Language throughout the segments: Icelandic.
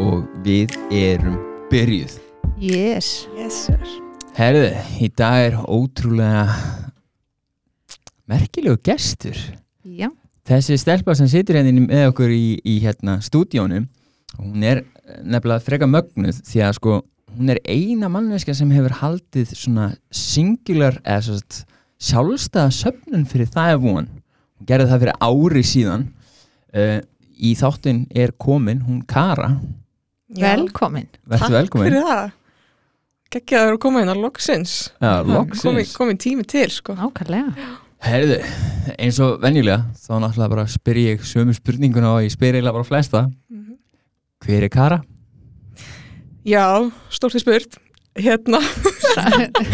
og við erum byrjuð. Yes Yes sir Herðu, í dag er ótrúlega merkilegu gestur. Já, Þessi stelpa sem situr hérna með okkur í, í hérna stúdíónum, hún er nefnilega freka mögnuð því að sko hún er eina manneska sem hefur haldið svona singular eða svo sagt sjálfstæða söfnun fyrir það er von. Hún gerði það fyrir ári síðan. Uh, í þáttin er komin hún Kara. Velkomin. Vertu Takk velkomin. fyrir það. Gekkjaður að koma inn á loksins. Já, loksins. komin tími til sko. Ákvæðlega Herðu, eins og venjulega þá náttúrulega bara spyr ég sömu spurninguna og ég spyr eiginlega bara flesta. Mhm. Hver er Kara? Já, stórt í spurt. Hérna,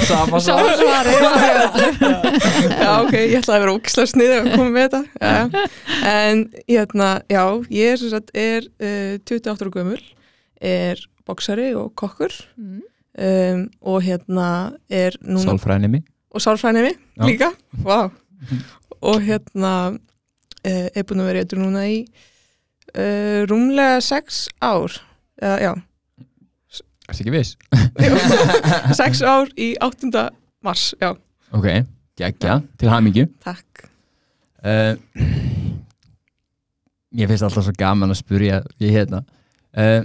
Sama Sá svari. Já ok, ég ætlaði að vera ógislega sniðið að koma með þetta. Já. En hérna, já, ég er, sem sagt, er uh, 28 ára gömul er boksari og kokkur. Mm. um, og hérna er núna Sálfræðinni og sálfrænimi Já. líka. Wow. og hérna uh, er búin að vera eitthvað núna í uh, rúmlega sex ár. Uh, já, Ertu ekki viss? sex ár í 8. mars já, Ok, geggja, til hamingju. Takk. Uh, Ég finnst alltaf svo gaman að spyrja ég hérna. Uh,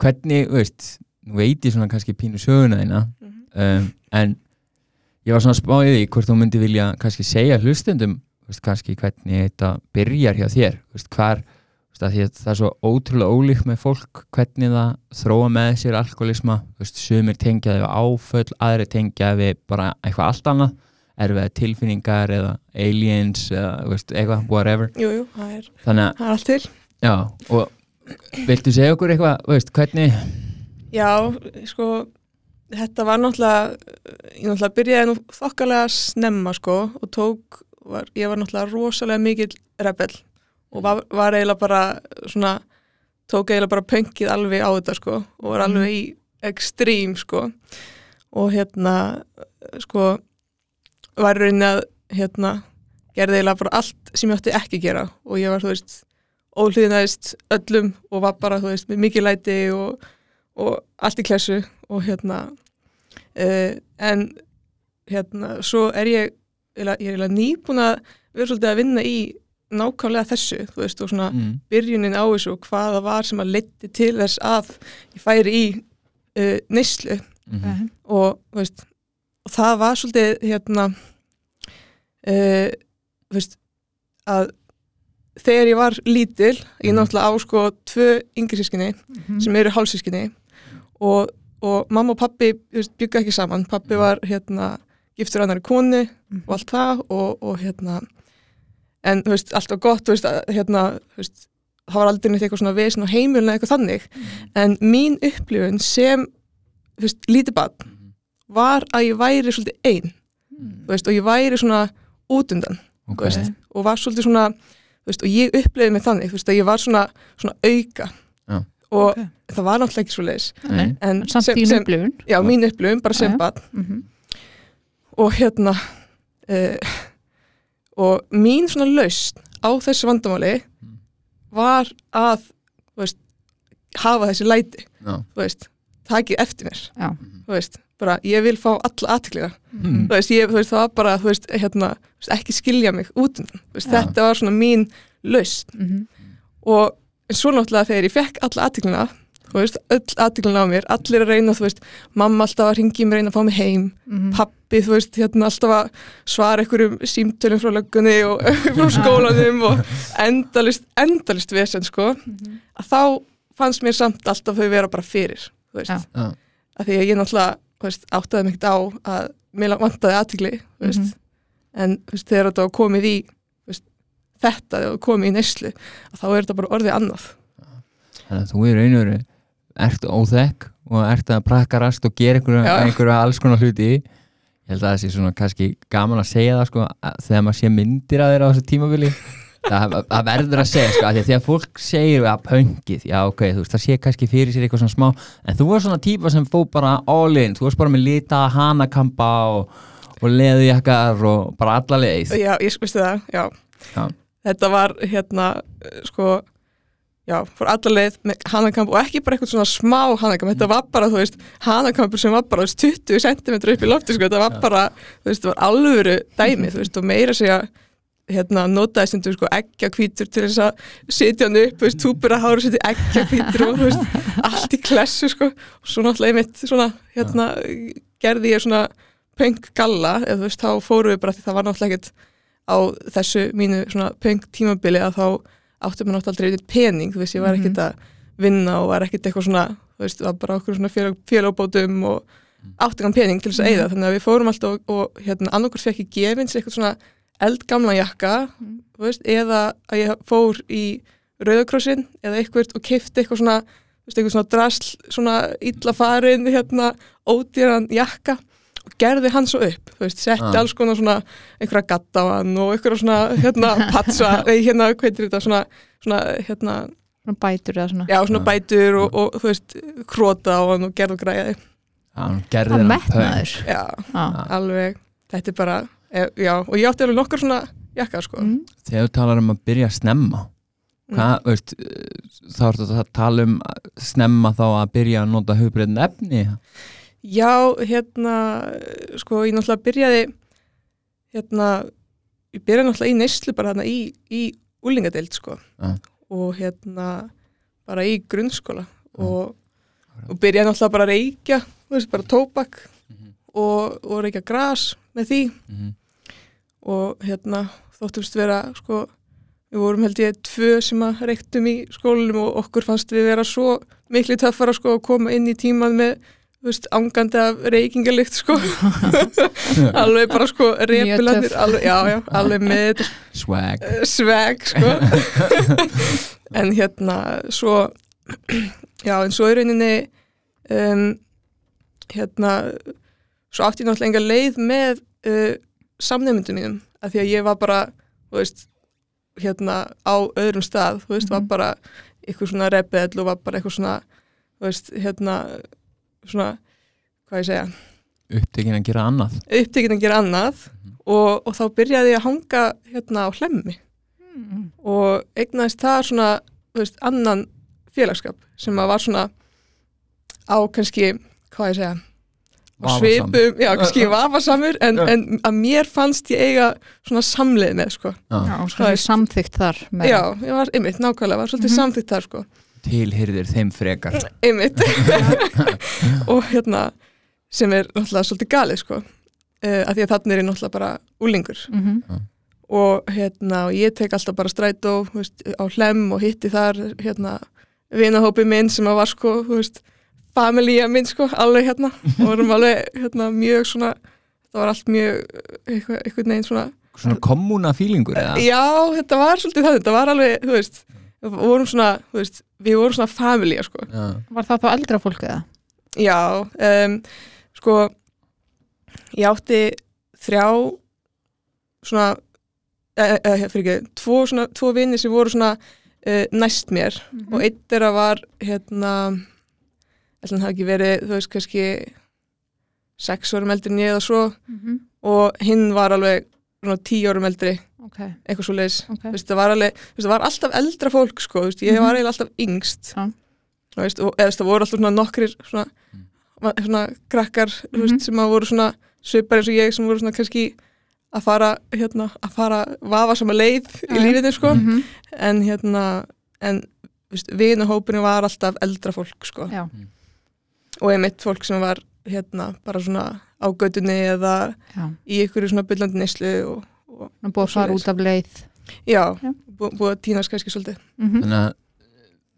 Hvernig, veist nú veit ég svona kannski pínu söguna þína um, en ég var svona að spá í því hvort þú myndi vilja kannski segja hlustendum veist, kannski hvernig þetta byrjar hjá þér veist, hvar, veist, að það er svo ótrúlega ólíkt með fólk hvernig það þróa með sér alkoholisma veist, sumir tengja þau áföll aðri tengja við bara eitthvað allt annað erfið tilfinningar eða aliens eða veist, eitthvað, whatever. Jú, jú, það er, þannig að, það er allt til. Já, og viltu segja okkur eitthvað, veist, hvernig já, sko þetta var náttúrulega ég náttúrulega byrjaði nú þokkalega snemma sko og tók var, ég var náttúrulega rosalega mikill rebel og var, var eiginlega bara svona tók eiginlega bara pöngið alveg á þetta sko og var alveg í ekstrím sko og hérna sko var í rauninni að hérna gerði eiginlega bara allt sem ég átti ekki að gera og ég var þú veist óhlýðnaðist öllum og var bara þú veist með mikið læti og, og allt í klessu og hérna uh, en hérna svo er ég ég er eiginlega nýbúin að vera svolítið að vinna í nákvæmlega þessu þú veist og svona mm, byrjunin á þessu og hvað það var sem að leiti til þess að ég færi í uh, neyslu. Mm, og, þú veist, og það var svolítið hérna uh, þú veist að þegar ég var lítil ég Mhm. náttúrulega á sko tvö yngri sískinni Mhm. sem eru hálfsískinni og, og mamma og pappi bygga ekki saman, pappi var hérna giftur annari konu Mhm. og allt það og, og hérna en þú veist, allt var gott þú veist, að, hérna, þú veist, það var aldrei neitt eitthvað svona vesen á heimilinu eða eitthvað þannig. En mín upplifun sem þú veist, lítið barn var að ég væri svolítið ein þú veist, og ég væri svona útundan ok, þú veist, og var svolítið svona veist, og ég upplifði mig þannig veist, að ég var svona, svona auka. Já. og Ok. það var náttúrulega ekki svo leiðis en Samt sem, þín upplifun. Já, mín upplifun, bara sem barn. Mhm. og hérna uh, og mín svona lausn á þessu vandamáli Mm. var að veist, hafa þessi læti. Takið eftir mér. Já. þú veist, bara ég vil fá alla aðtekliða Mm. þú veist, ég, þú veist, það var bara þú veist, hérna, þú veist, ekki skilja mig út þú veist, þetta var svona mín lausn. Mhm. og svo náttúrulega þegar ég fekk alla aðteklina þú veist, öll aðteklina á mér allir að reyna, þú veist, mamma alltaf að ringi mér reyna að fá mig heim, Mhm. pappi þú veist, hérna alltaf að svara einhverjum símtölum frá löggunni og frá skólanum og endalist endalist vesen, sko. Mhm. að þá fannst mér samt alltaf þau vera bara fyrir, þú veist. Að því að ég náttúrulega veist, áttaði mig ekkert á að mér vantaði aðtikli veist, Mhm. en veist, þegar þetta var komið í veist, þetta, þegar var komið í neyslu að þá er þetta bara orðið annað. Þannig að þú og veru ert óþekk og ert að prakkarast og gera einhverja, einhverja alls konar hluti. Ég held að það sé svona kannski gaman að segja það sko að þegar maður sé myndir að þeirra á þessu tímabili það, það verður að segja sko að því að þegar fólk segir að pöngið, já ok, þú veist það sé kannski fyrir sér eitthvað svona smá en þú var svona típa sem fó bara all in þú varst bara með lita hanakampa og, og leðujakkar og bara alla leið já, ég veistu það, já. Já. þetta var hérna, sko já, fór alla leið með hanakamp og ekki bara eitthvað svona smá hanakamp, þetta var bara, þú veist, hanakampur sem var bara, veist, 20 cm upp í lofti, sko, þetta var bara, þú veist, þetta var alvöru dæmi, þú veist, og meira segja hérna, notaði sem þú sko eggja kvítur til þess að sitja hann upp, þú veist, túpur að hára setja eggja kvítur og þú veist, allt í klessu sko, og svo náttúrulega einmitt svona, hérna, gerði ég svona punk galla, eða þú veist, þá fóru við bara því það var náttúrulega ekkert á þessu mínu svona punk tímabili að þá áttu mér náttúrulega aldrei pening, þú veist, ég var Mhm. ekkert að vinna og var ekkert eitthvað svona, þú veist, var bara okkur svona félag, félagbótum og átti hann pening til þess að Mhm. eyða, þannig að við fórum alltaf og, og hérna, annarkur fekk ég gefins eitthvað svona eldgamla jakka þú veist, eða að ég fór í Rauðakrossin eða eitthvað og keifti eitthvað svona, þú veist, eitthvað svona drasl, svona illa farin hérna, ódýran jakka og gerði hann svo upp, þú veist, setti Ah. alls konar svona einhverja gatta á hann og einhverja svona, hérna, patsa, nei, hérna, hvað heitir þetta, svona, svona, hérna Svona bætur eða svona. já, svona Ah. bætur og, og, þú veist, króta á hann og gerði og græði, Já, hann gerði Það hann metnaður. já, Já. alveg. Þetta er bara, e, já, og ég átti alveg nokkur svona jakka, sko Mm. Þegar þú talar um að byrja að snemma Mm. hvað, veist, þá ertu að tala um að snemma þá að byrja að nota hugbreytin efni Já, hérna, sko, ég náttúrulega byrjaði, hérna, ég byrjaði náttúrulega í neyslu bara hérna í, í úlingadeild, sko, Já. og hérna, bara í grunnskóla Já. og, og byrjaði náttúrulega bara að reykja, þú veist, bara tóbak Mhm. og, og reykja gras með því Mhm. Og hérna, þóttumst vera, sko, við vorum held ég tvö sem að reyktum í skólinum og okkur fannst við vera svo miklu töffara, sko, að koma inn í tíman með veist, angandi af reykingalikt sko, alveg bara sko repilandir, alveg, já, já, alveg með þetta swag. Eh, sveg sko. En hérna svo já, en svo í rauninni um, hérna svo átti ég náttúrulega enga leið með uh, samnefndum mínum af því að ég var bara, veist hérna á öðrum stað þú veist, var Mhm. bara eitthvað svona rebell og var bara eitthvað svona veist, hérna svona, hvað ég segja upptekinn að gera annað upptekinn að gera annað og, og þá byrjaði ég að hanga hérna á hlemmi Mm. og eignaðist það svona, veist, annan félagskap sem að var svona á kannski, hvað ég segja. Svipum, já, kannski vafasamur en, en að mér fannst ég eiga svona samleið með, sko. Já, svona samþygt þar með- já, ég var, einmitt, nákvæmlega, var svolítið Mhm. samþýtt þar, sko. Tilhyrðir þeim frekar. Einmitt. Og hérna sem er náttúrulega svolítið galið, sko uh, að því að þannig er ég náttúrulega bara úlingur Mhm. og hérna og ég tek alltaf bara strætó þú veist, á hlem og hitti þar hérna vinahópi minn sem að var sko þú veist, familía minn sko alveg hérna og vorum alveg hérna mjög svona það var allt mjög eitthvað, eitthvað neginn svona svona kommuna fílingur eða já, þetta var svolítið það, þetta var alveg þú veist, við vorum svona veist, við vorum svona familía sko Já. Var það þá eldra fólk eða? Já, um, sko ég átti þrjá svona eða, eða, fyrir ekki, tvo, svona, tvo vinni sem voru svona uh, næst mér Mhm. og einn þeirra var hérna hann hafi ekki verið, þú veist, kannski sex árum eldri ég eða svo Mhm. og hinn var alveg svona tíu árum eldri, Ok, eitthvað svo leiðis ok Þú veist, það var alveg, þú veist, það var alltaf eldra fólk sko, þú veist, ég Mhm. var eiginlega alltaf yngst Já. Þú veist, og eða, þú veist, það voru alltaf svona nokkrir svona, Mm. svona krakkar þú Mhm. veist, sem að voru svona svipar eins og ég sem voru svona kannski að fara hérna, að fara vafa sama leið í Já. lífinu sko, Mhm. en hérna en, þú veist, vinahópinu var alltaf eldra fólk sko, Já, og einmitt fólk sem var hérna, bara svona á götunni eða já í ykkur svona byllandi neyslu og, og búið að fara út af leið já, Já. bú, búið að týnast kannski svolítið Mhm. þannig að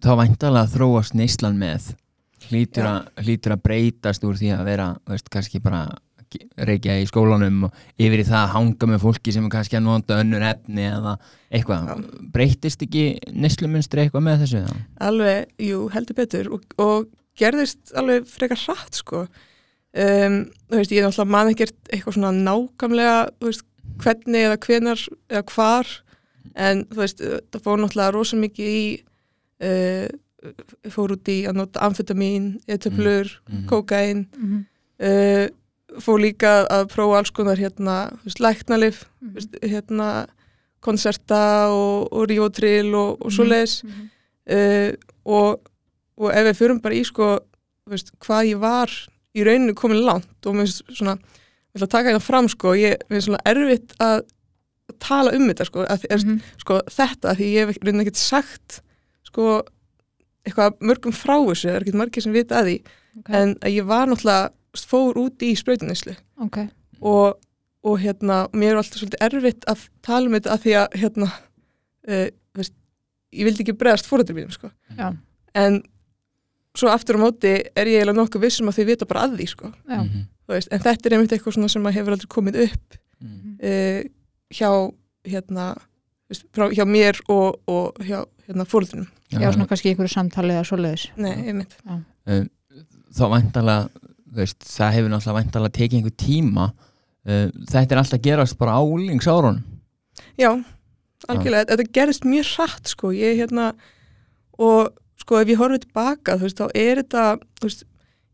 þá væntalega þróast neyslan með hlýtur, Já. að, hlýtur að breytast úr því að vera veist, kannski bara reykja í skólanum og yfir í það að hanga með fólki sem er kannski að nota önnur efni eða eitthvað, breytist ekki neyslumunstri eitthvað með þessu þá? Alveg, jú, heldur betur og, og gerðist alveg frekar hratt sko um, þú veist, ég er náttúrulega man ekkert eitthvað svona nákvæmlega þú veist, hvernig eða hvenar eða hvar en þú veist, það fór náttúrulega rosa mikið í uh, fór út í að nota amfetamin, etöflur, Mhm. kókain Mhm. uh, fór líka að prófa alls konar hérna, þú veist, læknalif þú veist, hérna konserta og, og ríotrill og, og svo leiðis Mhm. uh, og, og ef við fyrum bara í sko veist, hvað ég var í rauninu komin langt og mér finnst svona ég ætla að taka þetta fram sko ég finnst svona erfitt að tala um þetta sko, að, mm Mhm. sko þetta því ég hef raunin ekkert sagt sko eitthvað mörgum frá þessu, það er ekkert margir sem vita að því okay. en að ég var náttúrulega fór út í sprautunislu ok, og, og hérna mér er alltaf svolítið erfitt að tala um þetta að því að hérna uh, veist, ég vildi ekki bregðast fóröldur mínum sko. já, en svo aftur á móti er ég eiginlega nokkuð vissum að þau vita bara að því sko. já, Mhm. Þú veist, en þetta er einmitt eitthvað svona sem hefur aldrei komið upp Mhm. uh, hjá hérna veist, frá, hjá mér og, og hjá hérna, fóröldunum já, svona kannski í einhverju samtali eða svoleiðis. Nei, einmitt. Um, þá væntalega veist, það hefur náttúrulega væntalega tekið einhver tíma. Um, þetta er alltaf gerast bara á úlingsárunum Já, algjörlega, þetta gerðist mjög hratt sko, ég hérna og sko ef ég horfið tilbaka þú veist, þá er þetta veist,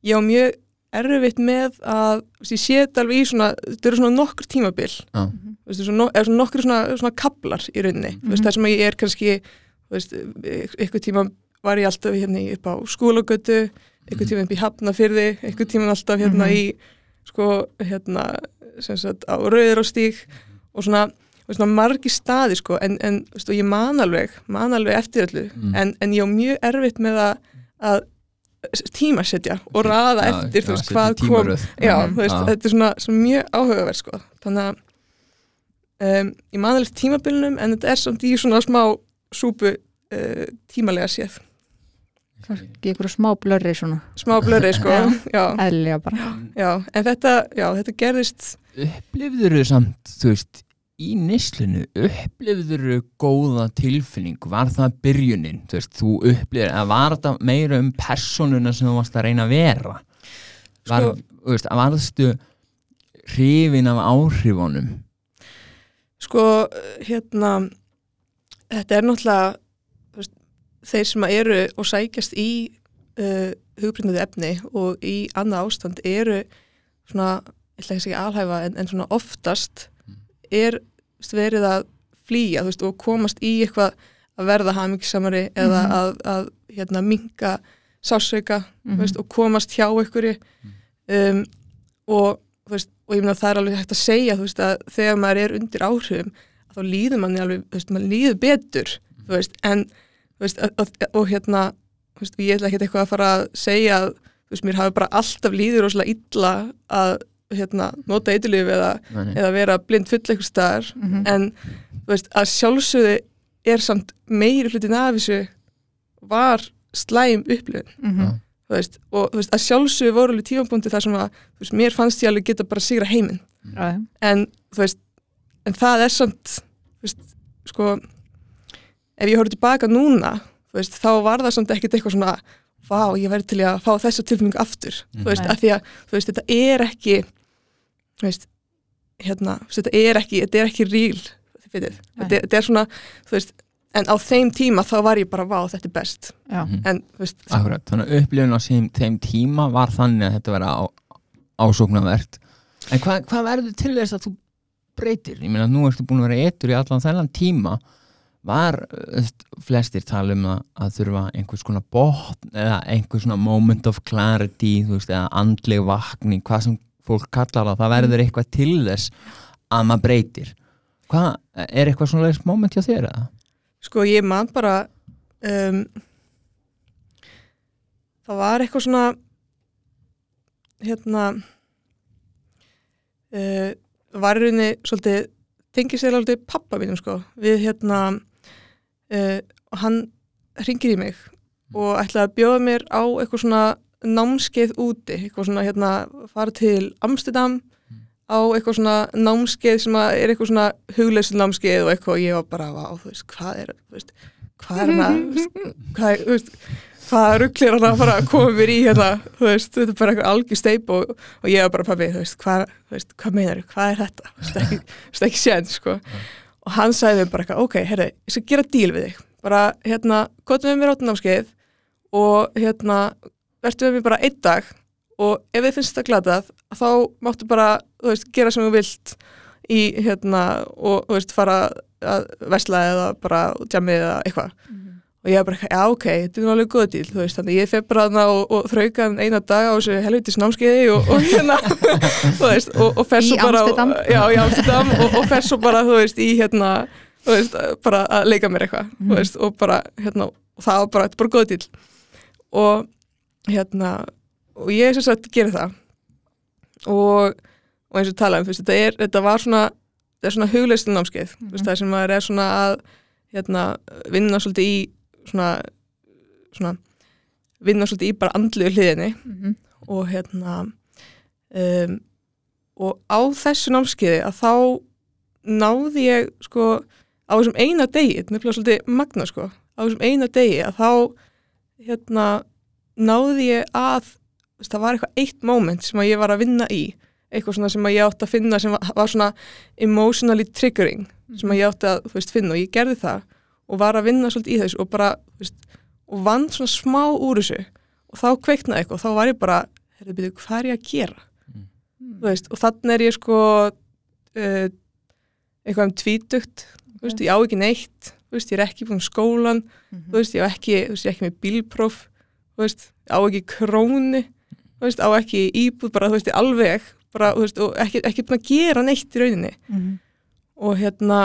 ég á mjög erfitt með að veist, ég sé þetta alveg í svona þetta eru svona nokkur tímabil. Þú veist, svona, eða svona nokkur svona, svona kablar í rauninni, veist, Mhm. það sem ég er kannski eitthvað tíma var ég alltaf hérna upp á skólagötu eitthvað tíma upp í Hafnafyrði eitthvað tíma alltaf hérna Mhm. í sko hérna sem sagt á Rauður og stíg og svona, og svona margi staði sko en, en þú veist, ég man alveg man alveg eftir öllu Mm. en, en ég á mjög erfitt með að, að tímasetja og raða Já, eftir já, þú veist hvað kom. já, þú veist, þetta er svona, svona mjög áhugaverð sko. þannig að um, ég man alveg tímabilnum en þetta er samt í svona smá súpu uh, tímalega séð. Í einhverju smá blörri svona. Smá blöri sko eðlilega bara. Já, en þetta, já, þetta gerðist upplifður þau samt þú veist, í nislinu upplifður góða tilfinning var það byrjunin? Þú veist, þú upplifður, eða var þetta meira um personuna sem þú varst að reyna að vera? Var, Sko- þú veist, varðstu hrifin af áhrifunum? Sko, hérna þetta er náttúrulega veist, þeir sem að eru og sækjast í uh, hugbryndaði efni og í annað ástand eru svona, ég ætla ekki að segja alhæfa en, en svona oftast er verið að flýja veist, og komast í eitthvað að verða hamingsamari eða Mhm. að, að hérna, minka sásauka Mhm. veist, og komast hjá einhverju um, og, veist, og ég meina það er alveg hægt að segja að þegar maður er undir áhrifum þá líður manni alveg, maður líður betur en að, að, og hérna, veist, ég ætla ekki eitthvað að fara að segja að, mér hafi bara alltaf líður rosalega illa að hérna, nota eitthulíf eða, eða vera blind full eitthvað staðar Mhm. en þú veist, að sjálfsögðu er samt meiri hlutin af þessu var slæm upplifun Mhm. Já. þú veist, og þú veist, að sjálfsögðu voru alveg tímapunkti þar sem að, þú veist, mér fannst ég alveg geta bara sigra heiminn, Já, já. en þú veist en það er samt þú veist, sko ef ég horfði tilbaka núna, þú veist, þá var það samt ekkert eitthvað svona vá, ég verði til að fá þessa tilfinningu aftur Mhm. þú veist, af því að, þú veist, þetta er ekki veist, hérna þetta er ekki, þetta er ekki ríl þetta, er svona, þú veist en á þeim tíma þá var ég bara, vá, þetta er best Já. Mhm. en, þú veist, Akkurat, þannig að upplifun á þeim, þeim tíma var þannig að þetta vera á, ásóknarvert en hvað, hvað verður til þess að þú breytir? Ég meina, nú ertu búin að vera etur í allan þennan tíma var flestir tala um að, að þurfa einhvers konar botn eða einhvers svona moment of clarity þú veist, eða andleg vakning hvað sem fólk kallar það, það verður eitthvað til þess að maður breytir hvað, er eitthvað svona leist moment hjá þér eða? Sko ég man bara um, það var eitthvað svona hérna uh, var í rauninni svolítið tengið sér alveg pappa mínum sko við hérna uh, hann ringir í mig og ætlaði að bjóða mér á eitthvað svona námskeið úti, eitthvað svona hérna fara til Amsterdam á eitthvað svona námskeið sem er eitthvað svona hugleysul námskeið og eitthvað og ég var bara, á, þú veist, hvað er veist, hvað er hana hvað er, þú veist, hvað rugglir hann að fara að koma mér í hérna? Þú veist, þetta er bara eitthvað algjör steip og, og ég var bara pabbi, þú veist, hvað, hvað meinar hvað er þetta, þú veist, ekki, ekki sén sko, og hann mér bara eitthvað, ok, herri, ég skal gera díl við þig. Bara, hérna, gotum við mér áttu námskeið og hérna verður við bara einn dag og ef þið finnst það glatað þá máttu bara, þú veist, gera sem þú vilt í, hérna, og, þú veist, fara að vesla eða bara djamið eða eitthvað og og ég var bara, já ok, þetta er alveg góð dýl þú veist, þannig ég fef bara þarna og, og þrauka hann eina dag á þessu helvitis námskeiði og, og hérna, þú veist og, og fer Í svo bara, Amsterdam. já, í Amsterdam og, og fer svo bara, þú veist, í hérna þú veist, bara að leika mér eitthvað Mhm. þú veist, og bara, hérna, og það var bara, þetta er bara góð dýl og hérna, og ég sem sagt gerir það og, og eins og þú veist, þetta er, þetta var svona þetta er svona hugleistin námskeið mm Mhm. það sem maður er svona að hérna, vinna svolítið í svona, svona vinna svolítið í bara andluðu hliðinni Mhm. og hérna um, og á þessu námskeiði að þá náði ég sko á þessum eina degi, þetta nefnilega svolítið magna sko, á þessum eina degi að þá hérna náði ég að, veist, það var eitthvað eitt moment sem að ég var að vinna í. Eitthvað svona sem að ég átti að finna sem var, var svona emotionally triggering sem að ég átti að, veist, finna og ég gerði það og var að vinna svolítið í þessu og bara, veist, og vann svona smá úr þessu og þá kveiknaði eitthvað og þá var ég bara, herrðu byrju, hvað er ég að gera? Þú veist, og þannig er ég sko uh, eitthvað um tvítugt, veist, ég á ekki neitt, veist, ég er ekki búin skólan, þú veist, ég á ekki, veist, ég er ekki með bílpróf, veist, á ekki króni, þú veist, á ekki íbúð, bara, þú veist, alveg, bara, þú veist, og ekki, ekki búin að gera neitt í rauninni Mhm. og hérna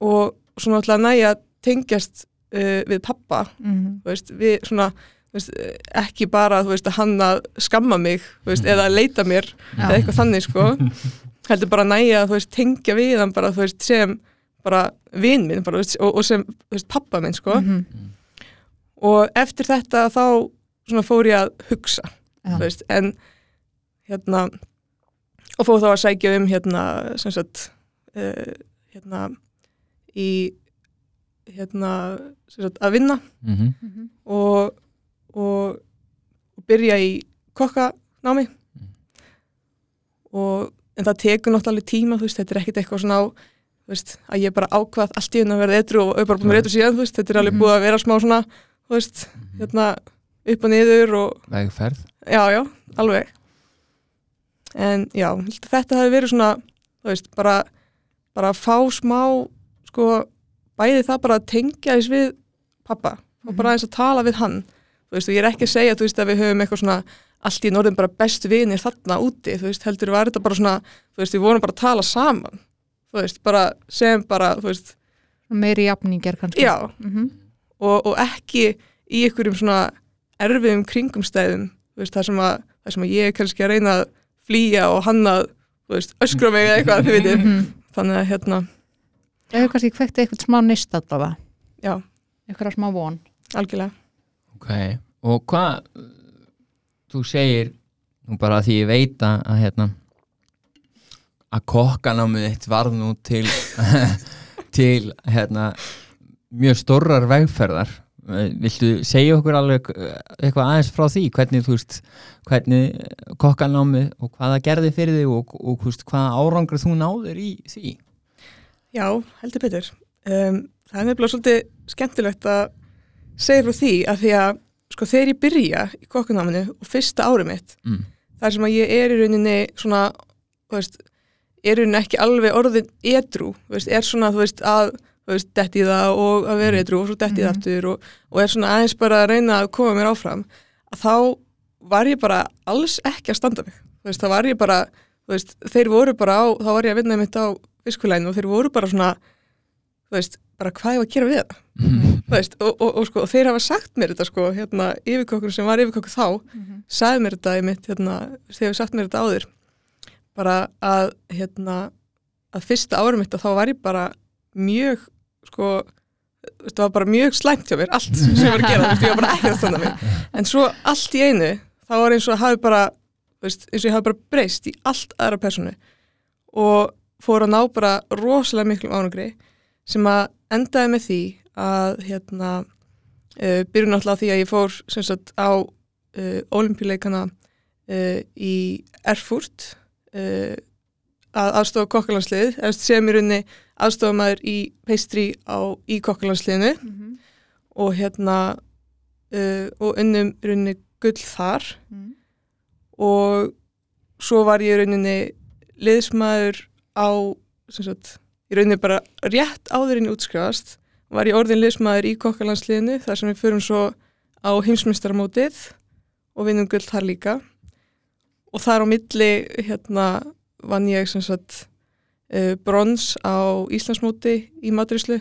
og svona alltaf næja tengjast uh, við pappa Mhm. þú veist, við svona þú veist, eh, ekki bara þú veist, að hann að skamma mig þú veist, eða leita mér Já. eða eitthvað þannig sko heldur bara næja að þú veist, tengja við hann bara þú veist, sem bara vin minn bara, þú veist, og, og sem þú veist, pappa minn sko Mhm. Og eftir þetta þá svona fór ég að hugsa þú veist, en hérna og fór þá að sækja um hérna sem sagt uh, hérna í hérna sem sagt að vinna Mhm. Mhm. og, og, og byrja í kokkanámi og en það tekur náttúrulega tíma, þú veist, þetta er ekkit eitthvað svona á þú veist, að ég bara ákvað allt í henni að vera etru og er bara búin að vera etru síðan, þú veist, þetta er alveg Mhm. búið að vera smá svona, þú veist, hérna upp og niður og vegferð. Já, já, alveg. En já, þetta hafi verið svona, þú veist, bara bara að fá smá sko, bæði það bara að tengja þess við pappa og bara aðeins að tala við hann. Þú veist, og ég er ekki að segja, þú veist, að við höfum eitthvað svona allt í norðin bara bestu vinir þarna úti, þú veist, heldur var þetta bara svona þú veist, við vorum bara að tala saman. Þú veist, bara sem bara, þú veist meiri jafningar kannski. Já, Mhm. Og, og ekki í einhverjum svona erfiðum kringumstæðum þú veist, það sem að, það sem að ég er kannski að reyna að flýja og hann að þú veist, öskra mig eða eitthvað, þið veitir Mhm. þannig að hérna, Það hefur kannski kveikt eitthvað smá nýst allavega. Já, eitthvað smá von. Algjörlega. Ok, og hvað þú segir nú bara því ég veit að, hérna að kokkanámið þitt varð nú til til hérna mjög stórrar vegferðar Eh, viltu segja okkur alveg eh, eitthvað aðeins frá því hvernig veist hvernig kokkanámið og hvað það gerði fyrir þig og, og, og veist, hvaða árangur þú náður í því Já, heldur betur. Um, það er nefnilega svolítið skemmtilegt að segja frá því að því að sko þegar ég byrja í kokkunáminu og fyrsta árið mitt, mm. þar sem að ég er í rauninni svona, þú veist, er í rauninni ekki alveg orðin edru, þú veist, er svona, þú veist, að, þú veist, detti í það og að vera edru og svo detti í það Mhm. aftur og, og er svona aðeins bara að reyna að koma mér áfram, að þá var ég bara alls ekki að standa mig, þú veist, þá var ég bara, þú veist, þeir voru bara á, þá var ég að vinna mitt á fiskulæðinu og þeir voru bara svona, þú veist, bara hvað ég var að gera við það, þú veist, og, og, og, sko, og þeir hafa sagt mér þetta, sko, hérna, yfirkokkur sem var yfirkokkur þá, sagði mér þetta í mitt, hérna, þegar við sagt mér þetta áður, bara að, hérna, að fyrsta árum mitt að þá var ég bara mjög, sko, það var bara mjög slæmt hjá mér, allt sem ég var að gera, veist, ég var bara ekki að standa mig. En svo allt í einu, þá var eins og að hafi bara, veist, eins og ég hafi bara breyst í allt aðra personu og fór að ná bara rosalega miklum ánugri sem að endaði með því að, hérna, uh, byrjun alltaf því að ég fór, sem sagt, á uh, olimpíuleikana uh, í Erfurt að aðstofa kokkalandslið, eða sem í rauninni aðstofamæður í peistri á, í kokkalandsliðinu Mhm. og hérna uh, og unnum í rauninni gull þar Mhm. og svo var ég í rauninni liðsmaður á sem sagt, í rauninni bara rétt áður en ég útskrifast var ég orðin liðsmaður í kokkalandsliðinu þar sem við förum svo á heimsmyndstarmótið og vinnum gull þar líka og þar á milli hérna vann ég sem sagt uh, brons á Íslandsmóti í matrislu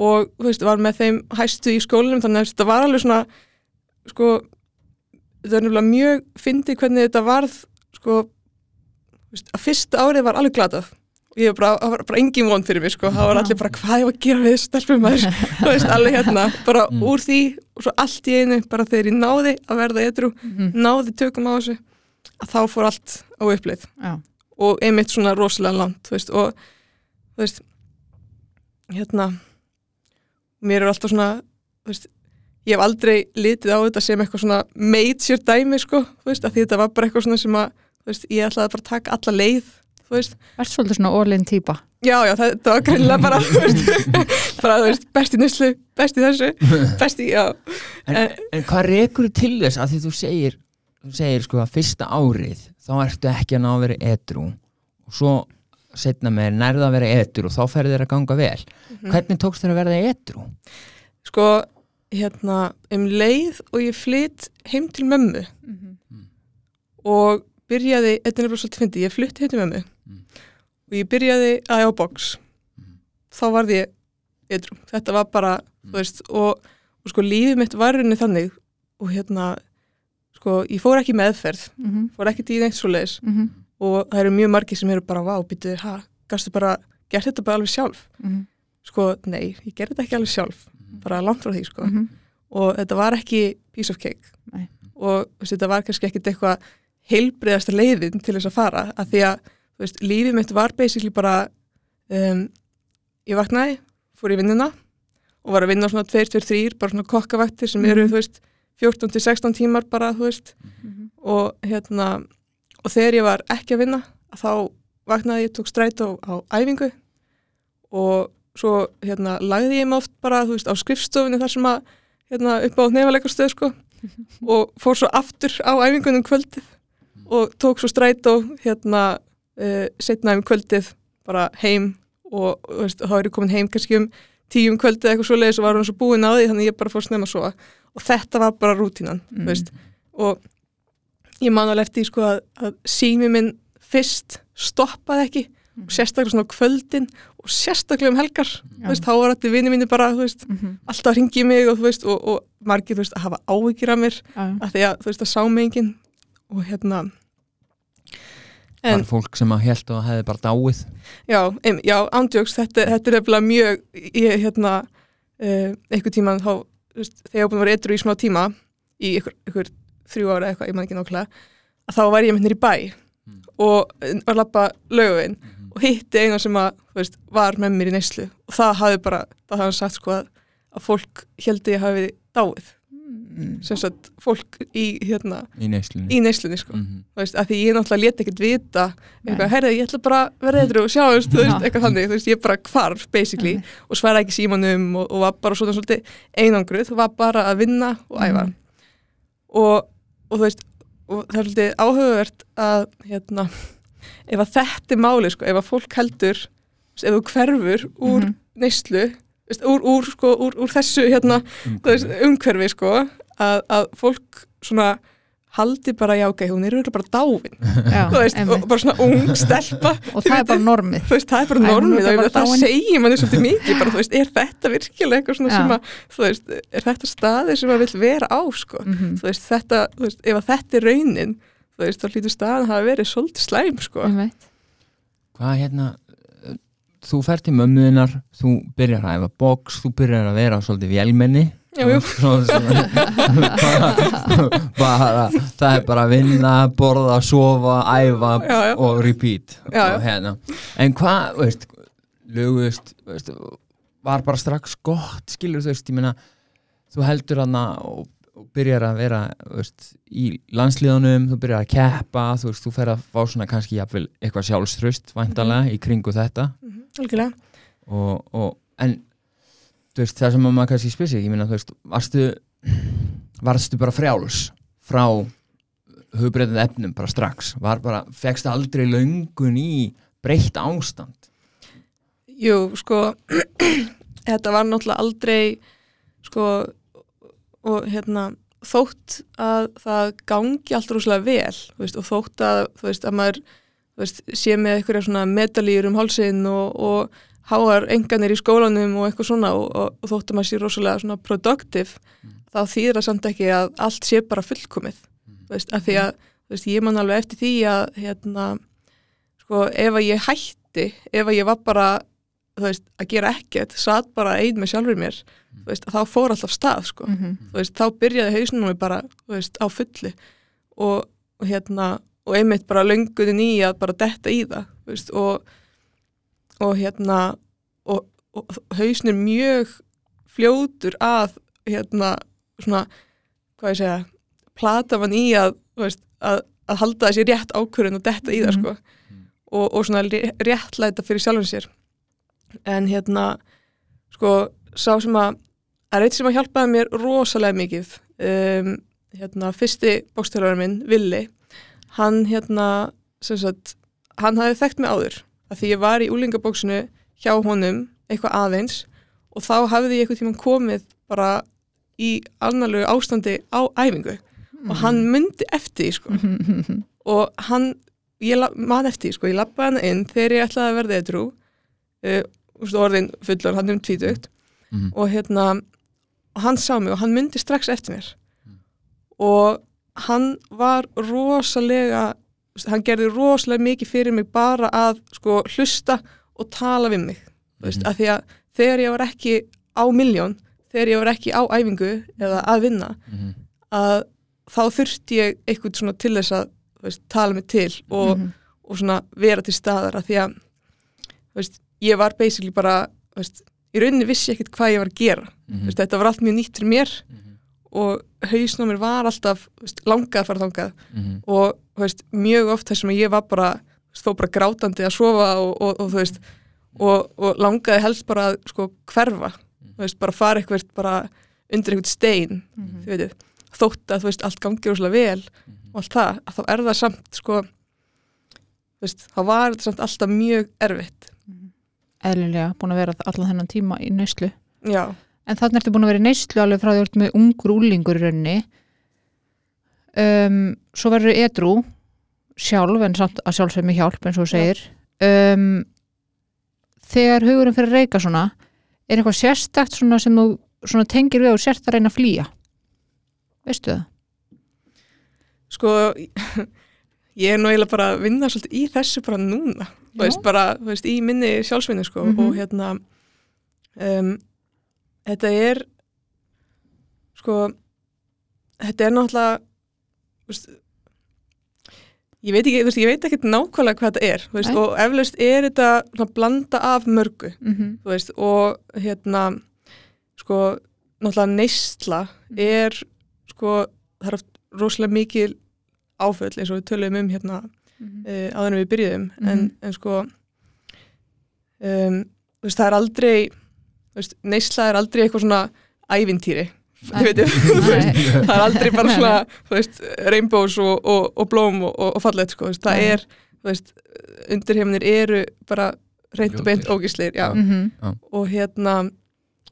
og þú veist, var með þeim hæstu í skólinum þannig að þetta var alveg svona sko, þetta er nefnilega mjög fyndið hvernig þetta varð sko, veist, að fyrsta árið var alveg glatað og ég var bara, það var bara engin von fyrir mig sko, það var allir bara hvað ég var að gera við stelpum maður, þú veist, alveg hérna bara Mm. úr því og svo allt í einu bara þegar ég náði að verða edru Mhm. náði tökum á þessu að þá fór allt á uppleið Já. Og einmitt svona rosalega langt þú veist, og þú veist hérna mér er alltaf svona þú veist, ég hef aldrei litið á þetta sem eitthvað svona major dæmi sko, þú veist, að því þetta var bara eitthvað svona sem að þú veist, ég ætlaði bara að taka alla leið þú veist, Ert svolítið svona all-in típa já, já, það, það var greinlega bara, þú veist, bara, þú veist, best í nýslu, best í þessu, best í, já, en, En- en hvað rekur til þess að því þú segir þú segir sko að fyrsta árið þá ertu ekki að ná að vera edru og svo setna með nærða að vera edru og þá ferði þér að ganga vel. Hvernig tókst þér að verða edru? sko, hérna, um leið og ég flytt heim til mömmu og byrjaði, þetta er nefnilega svolítið fyndi, ég flutti heim til mömmu Mm. og ég byrjaði að á box. Mm. þá varði ég edru, þetta var bara þú veist, og, og sko lífið mitt var rauninni þannig og hérna sko, ég fór ekki meðferð Mhm, fór ekki í neitt svo leiðis mhm, og það eru mjög margir sem eru bara vá, býtu, ha, gastu bara gert þetta bara alveg sjálf? Mhm, sko, nei, ég gerði þetta ekki alveg sjálf bara langt frá því, sko. Mhm. og þetta var ekki piece of cake. Nei. og veist, þetta var kannski ekkit eitthvað heilbriðasta leiðin til þess að fara að því að þú veist, lífið mitt var basically bara um, ég vaknaði, fór í vinnuna og var að vinna svona 2-2-3 bara svona kokkavaktir sem eru, Mhm. þú veist 14-16 tímar bara, þú veist Mhm. og hérna og þegar ég var ekki að vinna þá vaknaði ég, tók strætó á æfingu og svo hérna lagði ég mig oft bara þú veist á skrifstofunni þar sem að hérna upp á nefaleikarstöð sko og fór svo aftur á æfingunum kvöldið og tók svo strætó hérna uh, setna um kvöldið bara heim og þú veist, þá er ég komin heim kannski um tíum kvöldið eitthvað svo leiðis og var hann svo búin á því þannig ég bara fór snemma að sofa. Og þetta var bara rútínan Mm. og ég man alveg eftir sko að, að sími minn fyrst stoppaði ekki Mm. og sérstaklega svona kvöldin og sérstaklega um helgar þú veist, þá var þetta vinni mínu bara veist, Mhm, alltaf hringi mig og, veist, og, og margir að hafa áhyggjur af mér já, að því að að sá mig enginn. Og hérna var en fólk sem að held og hefði bara dáið? Já, ein, já ándjóks þetta, þetta er eftir mjög ég hérna uh, einhver tíman þá veist, þegar ég búin að vera edru í smá tíma í ykkur, ykkur þrjú ára eitthvað, ég man ekki nákvæmlega að þá var ég með hér í bæ Mm. og var að lappa laugavinn og hitti eina sem að, veist, var með mér í neyslu og það hafði bara, það hann sagt sko að, að fólk heldur ég hafi dáið, Mm. sem sagt fólk í, hérna, í neyslunni í neyslunni sko, Mhm. þú veist, að því ég náttúrulega leti ekkert vita, eitthvað, Nei. herði, ég ætla bara að vera eitthvað og sjáumst, þú veist, eitthvað þannig, þú veist, ég bara hvarf, basically, Einmitt. og svara ekki símanum og, og var bara svona svolítið einangruð, var bara að vinna og æfa Mhm. og, og þú veist, og það er svolítið áhugavert að, hérna, ef að þetta er máli, sko, ef að fólk heldur, ef þú hverfur úr Mhm. neyslu, þú úr, úr, sko, úr, úr þessu, hérna, þú veist, umhverfi sko að, að fólk svona haldi bara já ok, hún er auðvitað bara dáin. Já, þú veist, og bara svona ung stelpa. Og það er bara normið. Þú veist, það er bara normið bara og það dáin. segir manni svolítið mikið bara, þú veist, er þetta virkilega eitthvað svona Já. sem að, þú veist, er þetta staði sem maður vill vera á, sko? Mhm, þú veist, þetta, þú veist, ef að þetta er raunin þú veist, þá hlýtur staðan hafa verið svolítið slæm, sko. Einmitt. hvað hérna þú fer til mömmuðinnar þú byrjar að æfa box, þú byrjar að vera svolítið vélmenni Bara, það er bara að vinna borða, sofa, æfa Já, já. og repeat Já. Og hérna. en hvað, veist lögust, veist var bara strax gott, skilur þú veist ég meina, þú heldur hana og, og byrjar að vera veist, í landslíðunum, þú byrjar að keppa þú veist, þú fer að fá svona kannski jafnvel eitthvað sjálfströst væntalega í kringu þetta Mhm, algjörlega og, og en veist, það sem að maður kannski spyrir sig ég meina, þú veist, varstu varstu bara frjáls frá hugbreytandi efnum bara strax, var bara, fegst aldrei löngun í breytt ástand? Jú, sko þetta var náttúrulega aldrei sko og hérna þótt að það gangi allt rosalega vel veist, og þótt að, þú veist, að maður veist, sé með einhverja svona medalýr um hálsinn og, og háar enganir í skólanum og eitthvað svona og, og, og þótt að sé rosalega svona productive þá þýðir það samt ekki að allt sé bara fullkomið þú veist, af því að veist, ég man alveg eftir því að hérna, sko, ef að ég hætti ef að ég var bara veist, að gera ekkert, satt bara ein með sjálfur mér, veist, þá fór alltaf stað, sko, veist, þá byrjaði hausnum mér bara, á fulli og, og hérna og einmitt bara lönguðin í að bara detta í það, og og hérna og, og hausnir mjög fljótur að hérna svona, hvað ég segja plata mann í að, veist, að, að halda þessi rétt ákvörðun og detta í það Mhm. sko. Og, og svona ré- réttlæta fyrir sjálfum sér. En hérna sko, sá sem að að reitt sem að hjálpaði mér rosalega mikið um, hérna, fyrsti bókstörðarinn minn, Willi hann hérna sagt, hann hafði þekkt mig áður að því ég var í úlingabóksinu hjá honum eitthvað aðeins og þá hafði ég eitthvað tíma komið bara í annarlegu ástandi á æfingu. Og hann myndi eftir því sko. Mhm. og hann, man eftir því, sko, ég lappaði hann inn þegar ég ætlaði að verða eitthrú uh, orðin fullur, hann er um tvítugt. Mhm. og hérna hann sá mig og hann myndi strax eftir mér. Og hann var rosalega hann gerði rosalega mikið fyrir mig bara að sko hlusta og tala við mig mm veist, Mhm. af því að þegar ég var ekki á miljón, þegar ég var ekki á æfingu eða að vinna Mhm. að þá þurfti ég eitthvað svona til þess að veist, tala mig til og, Mhm. og svona vera til staðar að því að veist, ég var basically bara í rauninni vissi ég ekkert hvað ég var að gera veist, þetta var allt mjög nýtt fyrir mér Mhm. og hausn á mér var alltaf langað að fara þangað Mhm. og veist, mjög oft þar sem ég var bara þú þó bara grátandi að sofa og, og, og þú veist og, og langaði helst bara að sko hverfa. Þú veist, bara fara eitthvað bara undir eitthvað stein Mhm. þið veitir, þótt að þú veist allt gangi rosalega vel og allt það, að þá er það samt sko þú veist, þá var þetta samt alltaf mjög erfitt. Eðlilega búin að vera allan þennan tíma í neyslu. Já, en þannig ertu búin að vera í neyslu alveg frá því að þú ert með ungur úlingur í rauninni um, svo verður edru sjálf en samt að sjálfsög með hjálp eins og þú segir um, þegar hugurinn fyrir að reyka svona er eitthvað sérstakt svona sem þú svona tengir við og sért að reyna að flýja veistu það? sko ég er nú eiginlega bara að vinna svolítið í þessu bara núna þú Já. veist, bara, þú veist, í minni sjálfsvinni sko, Mhm. og hérna um, þetta er sko þetta er náttúrulega þú veist, ég veit ekki, veist, ég veit ekkert nákvæmlega hvað þetta er, veist, og eflaust er þetta svona blanda af mörgu Mm -hmm. og hérna sko, náttúrulega neysla er sko, það er oft rosalega mikil áföll eins og við töluðum um hérna uh, áður en við byrjuðum en, Mhm. en sko um, það er aldrei neysla er aldrei eitthvað svona ævintýri. það er aldrei bara svona veist, rainbows og, og, og blóm og, og, og fallet sko, veist, það Nei. er undirheiminir eru bara reynd og beint já. Mm og hérna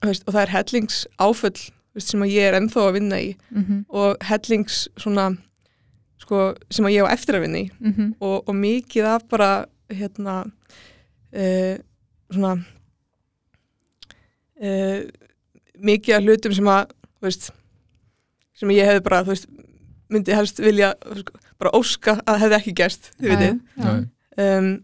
veist, og það er hellings áföll þú veist, sem að ég er ennþá að vinna í -hmm. og hellings svona sko, sem að ég á eftir að vinna í Mm -hmm. og, og mikið af bara hérna uh, svona uh, mikið af hlutum sem að veist, sem ég hefði bara veist, myndi helst vilja bara óska að hefði ekki gerst þið veitir um,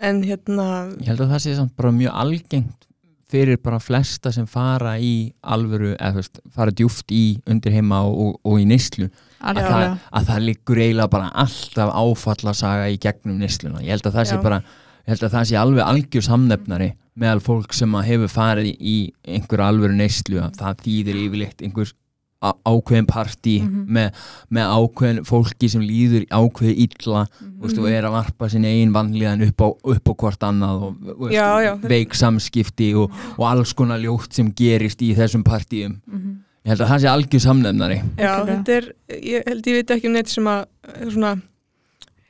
en hérna Ég held að það sé samt bara mjög algengt fyrir bara flesta sem fara í alvöru, eða þú veist, fara djúft í undir heima og, og, og í neyslu að, að það liggur eiginlega bara alltaf áfallasaga í gegnum neysluna. Ég held að það sé Já. bara ég held að það sé alveg algjör samnefnari meðal fólk sem að hefur farið í, einhver alvöru neyslu að það þýðir yfirleitt einhver á- ákveðin partí Mhm. með, með ákveðin fólki sem líður ákveði illa mm -hmm. og er að varpa sinni eigin vanlíðan upp á, upp á hvort annað og veik samskipti og, og alls konar ljótt sem gerist í þessum partíum Mhm. ég held að það sé algjör samnefnari Já, þetta er, ég held ég veit ekki um neitt sem að svona,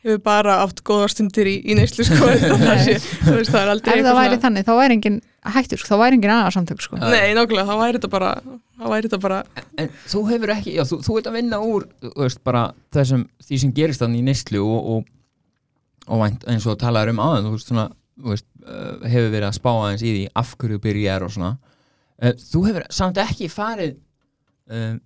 hefur bara átt góða stundir í, í neyslu sko það, er aldrei ef eitthvað það væri þannig, þá væri engin hættur, sko, þá væri engin aðra samtök sko. Nei, nákvæmlega, þá væri þetta bara væri þetta bara, En þú hefur ekki, já, þú, þú veit að vinna úr veist, bara þessum, því sem gerist þannig í neyslu og, og, og vænt, eins og talaður um áðan þú veist, svona, veist, uh, hefur verið að spá aðeins í því af hverju byrjar og svona uh, þú hefur samt ekki farið um,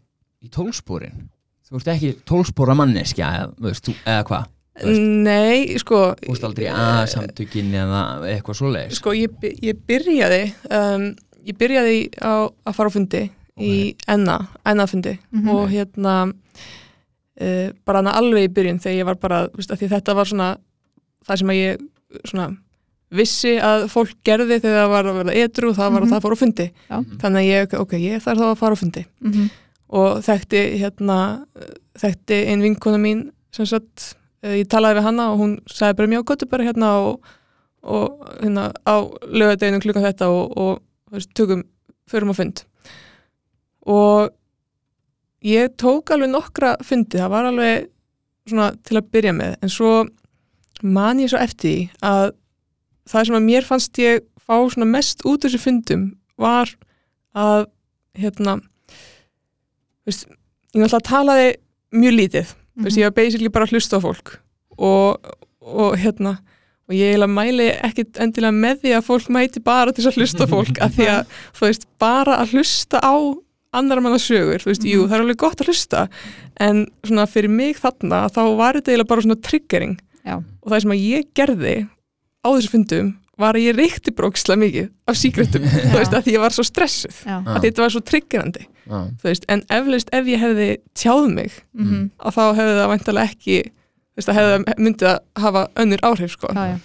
í tólsporin þú veist ekki tólspora manneskja eða, eða hvað. Nei, sko þú veist aldrei að samtökin eða eitthvað svoleiðis sko, ég, ég byrjaði um, ég byrjaði á að fara á fundi í enna, ennafundi Mhm. og hérna uh, bara hana alveg í byrjun þegar ég var bara, veist, þetta var svona það sem að ég svona vissi að fólk gerði þegar það var að verða edru og það var Mhm. að það fór á fundi Já. þannig að ég, ok, ég þarf þá að fara á fundi mm og þekkti hérna þekkti ein vinkona mín sem sagt, ég talaði við hanna og hún sagði bara mjög gott bara hérna og, og hérna á lögadeginu klukkan þetta og, og veist, tökum, förum á fund. Og ég tók alveg nokkra fundi, það var alveg svona til að byrja með en svo man ég svo eftir að það sem að mér fannst ég fá svona mest út þessu fundum var að hérna veist, ég náttúrulega talaði mjög lítið, þú veist, ég var basically bara að hlusta á fólk og, og hérna og ég eiginlega mæli ekkit endilega með því að fólk mæti bara til að hlusta fólk af því að, þú veist, bara að hlusta á annar manna sögur, þú veist, jú, það er alveg gott að hlusta en svona fyrir mig þarna þá var þetta eiginlega bara svona triggering. Já. og það sem að ég gerði á þessu fundum var að ég reykti bróksla mikið af síkretum, þú veist, að því ég var svo stressuð að þetta var svo triggerandi veist, en eflaust ef ég hefði tjáð mig Mhm. að þá hefði það væntalega ekki þú veist, það hefði myndið að hafa önnur áhrif sko. Já, já.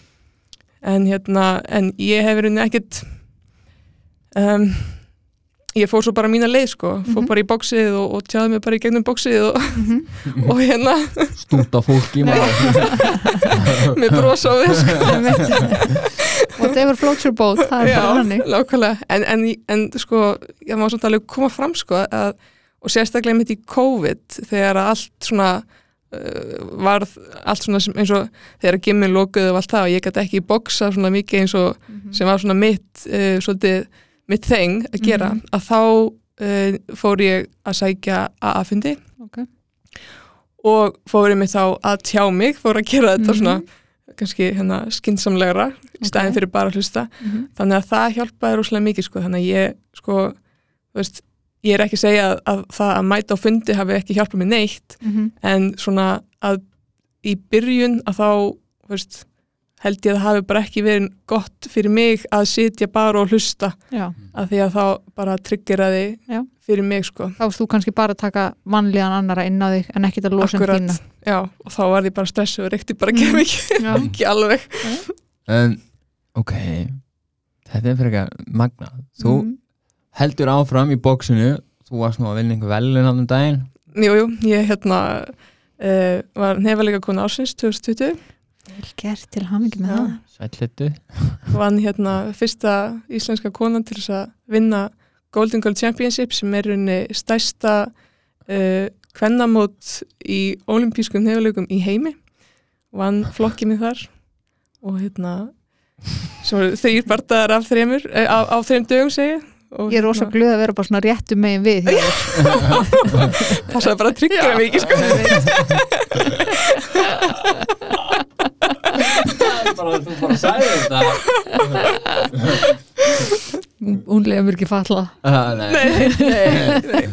en hérna, en ég hef verið ekkit um, ég fór svo bara mína leið sko, fór Mhm. bara í bóksið og, og tjáði mig bara í gegnum bóksið og, Mhm. og hérna stúta fólki maður. með brosa á við sko. whatever floats your boat það er bara hannig en, en, en sko, ég má svona alveg koma fram sko, að, og sérstaklega mitt í COVID þegar að allt svona uh, varð allt svona eins og þegar að gimmin lokuðu og allt það og ég gæti ekki boksa svona mikið eins og sem var svona mitt uh, svolítið mitt þeng að gera Mhm. að þá uh, fór ég að sækja AA-fundi Ok. og fór ég þá að tjá mig fór að gera þetta Mhm. svona kannski hérna skinsamlegra í staðin fyrir bara að hlusta Mhm. þannig að það hjálpaði rúslega mikið sko. þannig að ég sko, veist, ég er ekki að segja að, að það að mæta á fundi hafi ekki hjálpað mér neitt Mhm. en svona að í byrjun að þá veist, held ég að það hafi bara ekki verið gott fyrir mig að sitja bara og hlusta. Já. af því að þá bara tryggeraði Já. fyrir mig sko. Þá varst þú kannski bara að taka vanlíðan annara inn á þig en ekki að losa um þína. Já, og þá var ég bara stressu og reykti bara ekki, ekki, Já. ekki alveg. En, ok. Þetta er fyrir ekki magna þú Mhm. heldur áfram í bóksinu þú varst nú að vinna einhver velun á um daginn. Jú, jú, ég hérna uh, var nefalega konu ásins 2020 vel gert til hamingi með það. Sællitu vann hérna fyrsta íslenska konan til þess að vinna Golden Goal Championship sem er unni stærsta uh, kvennamót í olimpískum nefnilegum í heimi. Vann flokkið mig þar og hérna þrýr bardaðar af þreymur uh, á, á þreym dögum segja og ég er rosa glöð að vera bara svona réttu megin við passaði bara að tryggja ekki sko bara, þú bara sagði þetta. Hún- mér ekki falla. Ah, nei. nei, nei, nei,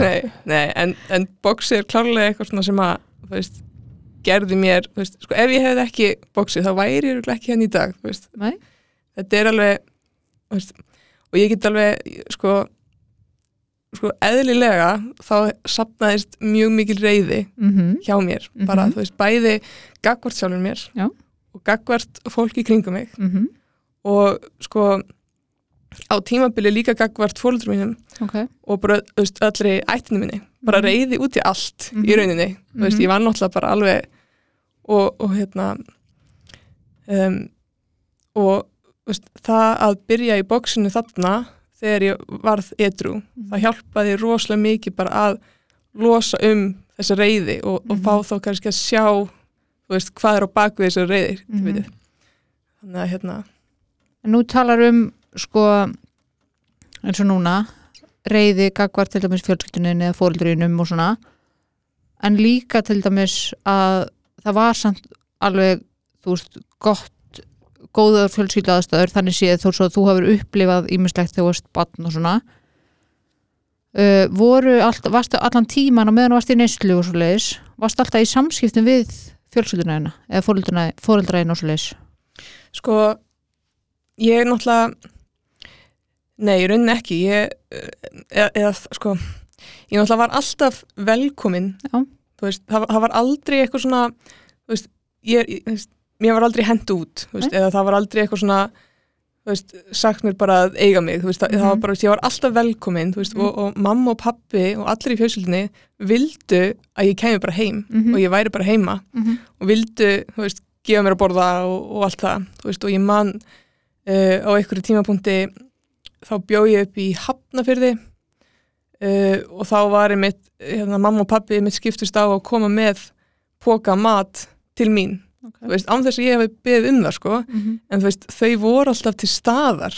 nei, nei en, en boxi er klárlega eitthvað svona sem að veist, gerði mér veist, sko, ef ég hefði ekki boxi þá væri ég ekki henni í dag þetta er alveg og ég get alveg sko, sko eðlilega þá sapnaðist mjög mikil reyði mm hjá mér. Bara Mhm. þú veist, bæði gagvart sjálfur mér Já. Og gagvart fólki kringum mig -hmm. og sko á tímabili líka gagvart fóldur mínum ok og bara veist, öllri ættinu minni bara Mhm. reyði út í allt Mhm. í rauninni þú veist, Mhm. ég var náttúrulega bara alveg og, og hérna um, og veist, það að byrja í bóksinu þarna þegar ég varð edru Mhm. það hjálpaði rosalega mikið bara að losa um þessa reyði og, og Mhm. fá þá kannski að sjá veist, hvað er á bakvið þessu reyðir mm þannig að hérna En nú talar um sko eins og núna reyði gagvar til dæmis fjölskylduninn eða fóreldrinum og svona. En líka til dæmis að það var samt alveg þú veist, gott góðar fjölskyldu aðstæður, þannig séð að þú hafur upplifað ímislegt þegar þú varst batn og svona. Uh, voru allt, varstu allan tíman og meðan þú varst í neyslu og svo leiðis varstu alltaf í samskiptum við fjölskylduna hérna eða fóreldrina- fóreldræðin og svo leiðis Sko, ég er náttúrulega nei, í rauninni ekki. Ég, eða, eða sko ég náttúrulega var alltaf velkomin. Veist, það, það var aldrei eitthvað svona veist, ég, ég, veist, mér var aldrei hend út, eða það var aldrei eitthvað svona veist, sagt mér bara að eiga mig, þú veist, það, það var Mhm. bara, ég var alltaf velkomin, þú veist, og, og mamma og pappi og allir í fjölskyldinni vildu að ég kemi bara heim Mhm. og ég væri bara heima mm -hmm. og vildu, þú veist, gefa mér að borða og, og allt það, þú veist, og ég man uh, á einhverju tímapunkti þá bjó ég upp í Hafnafyrði uh, og þá var ég mitt, hérna, mamma og pappi mitt skiptust á að koma með póka mat til mín, okay. þú veist, án þess að ég hef beðið um það, sko, mm -hmm. en þú veist, þau voru alltaf til staðar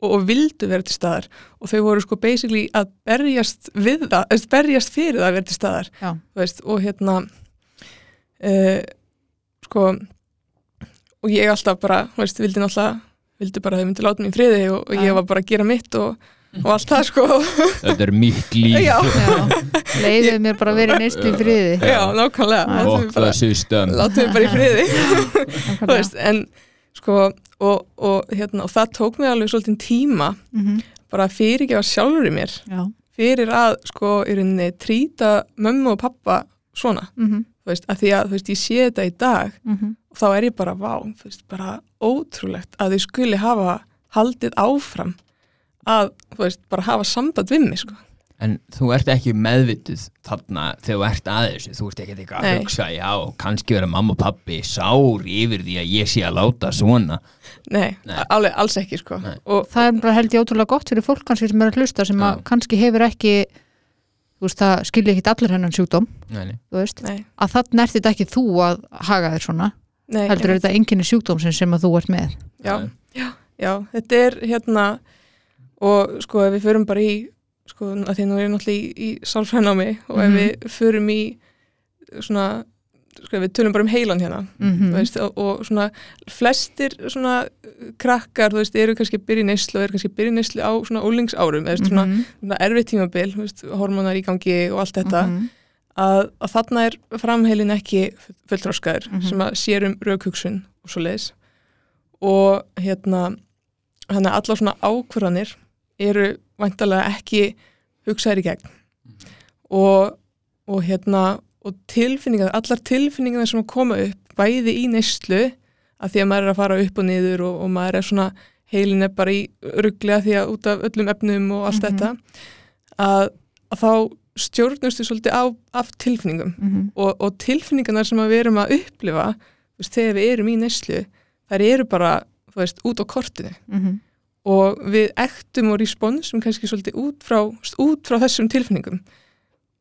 og, og vildu vera til staðar og þau voru sko basically að berjast við það, eða berjast fyrir það að vera til staðar Já. Þú veist, og hérna uh, sko og ég alltaf bara, þú veist, vildi náttúrulega vildi bara að þau myndi láta í friði og, og ég var bara að gera mitt og, og allt það sko. Þetta er mitt líf. Já. leiðið mér bara að vera í í friði. Já, nákvæmlega. Já. við Okkar bara, í friði. Veist, en sko og, og hérna, og það tók mig alveg svolítið tíma Mhm. bara að fyrirgefa sjálfur í mér. Já. Fyrir að sko í rauninni trýta mömmu og pappa svona, Mhm. þú veist, að því að þú veist, ég sé þetta í dag Mhm. og þá er ég bara, vá, þú veist, bara ótrúlegt að þau skuli hafa haldið áfram að, þú veist, bara hafa samband við mig, sko. En þú ert ekki meðvituð þarna þegar þú ert að þessu Þú ert ekki eitthvað að Nei. hugsa Já, kannski vera mamma og pappi sár yfir því að ég sé að láta svona Nei, Nei. alveg, alls ekki, sko. Nei. Og, það er bara held ég ótrúlega gott fyrir fólk kannski sem er að hlusta sem að Já. kannski hefur ekki þú veist það skilja ekki allir hennan sjúkdóm Nei, nei. þú veist nei, að þannig ert þetta ekki þú að haga þér svona nei. heldur er þetta enginn sjúkdómsinn sem að þú ert með Já, já, þetta er hérna, og sko, ef við förum bara í, sko, að því nú er ég náttúrulega í, í sálfrænámi og ef Mhm. við förum í svona, sko, við tölum bara um heilan hérna, mm þú veist, og, og svona flestir svona krakkar, þú veist, eru kannski í neyslu og eru kannski í neyslu á svona úlingsárum eða svona, Mhm. svona erfið tímabil, veist, hormónar í gangi og allt þetta, Mhm. að, að þarna er framheilin ekki fulltróskaður Mhm. sem að sér um raukhugsun og svo leiðis og hérna þannig að allar svona ákvarðanir eru vantarlega ekki hugsaðir í gegn og, og hérna og tilfinningar, allar tilfinningar sem koma upp bæði í neyslu að því að maður er að fara upp og niður og, og maður er svona heilin er bara í rugglega því að út af öllum efnum og allt Mhm. þetta að, að þá stjórnustu svolítið á, af tilfinningum Mhm. og, og tilfinningarnar sem við erum að upplifa veist, þegar við erum í neyslu þær eru bara, veist, út á kortinu Mhm. Og við ektum og responsum kannski svolítið út frá, út frá þessum tilfinningum.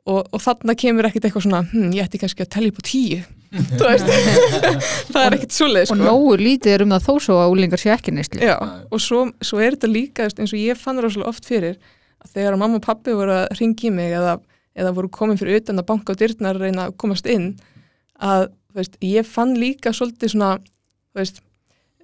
Og, og þarna kemur ekkit eitthvað svona, hm, ég ætti kannski að tellja upp á tíu. Það er ekkit svoleið og sko. nógu lítið er um það þó svo að úlingar sé ekki Já, og svo, svo er þetta líka eins og ég fann rosalega oft fyrir að þegar að mamma og pappi voru að ringi mig eða, eða voru komin fyrir utan að banka á dyrnar að reyna að komast inn að veist, ég fann líka svolítið svona veist,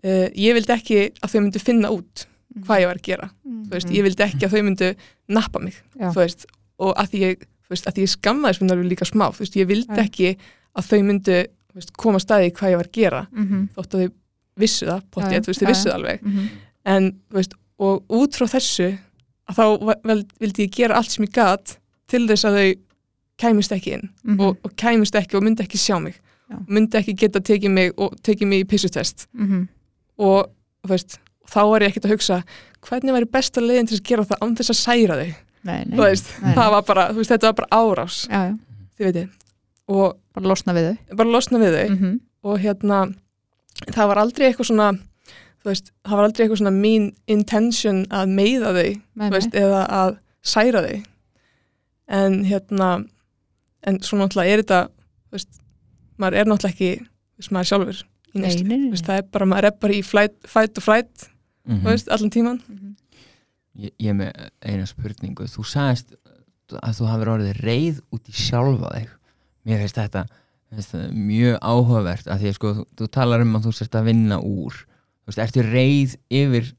uh, ég vildi ekki að þau myndu finna út hvað ég var að gera þú veist, ég vildi ekki að þau myndu nappa mig veist, og að því ég, þú veist, að því ég skammaðis mér alveg líka smá, þú veist, ég vildi Já. ekki að þau myndu þú veist, koma að staði hvað ég var að gera Mhm. þótt að þau vissu það, veist, Já, þau vissu það alveg Mhm. en, þú veist, og út frá þessu að þá vel, vildi ég gera allt sem ég gat til þess að þau kæmist ekki inn Mhm. og, og kæmist ekki og myndi ekki sjá mig Já. myndi ekki geta tekið mig og tekið mig í pissutest Mhm. og þú veist, þá er ég ekkert að hugsa hvernig væri besta leiðin til að gera það án þess að særa þau, Nei, nei. þú veist, Nei. það var bara veist, þetta var bara árás, Já, já, þið veitir og bara losna við þau. bara losna við þau. Mhm. og hérna það var aldrei eitthvað svona þú veist, það var aldrei eitthvað svona mín intention að meiða þau eða að særa þau. En hérna en svo náttúrulega er þetta þú veist, maður er náttúrulega ekki þú veist, maður sjálfur í Nei, neyslu. nei, nei. Þú veist, það er bara, maður er bara í flight, fight og flight Mhm. þú veist, allan tíman Mhm. ég, ég er með eina spurningu. Þú sagðist að þú hafur orðið reið út í sjálfa þig. Mér finnst þetta þetta mjög áhugavert að því að sko, þú, þú talar um að þú sérst að vinna úr. Þú veist, ertu reið yfir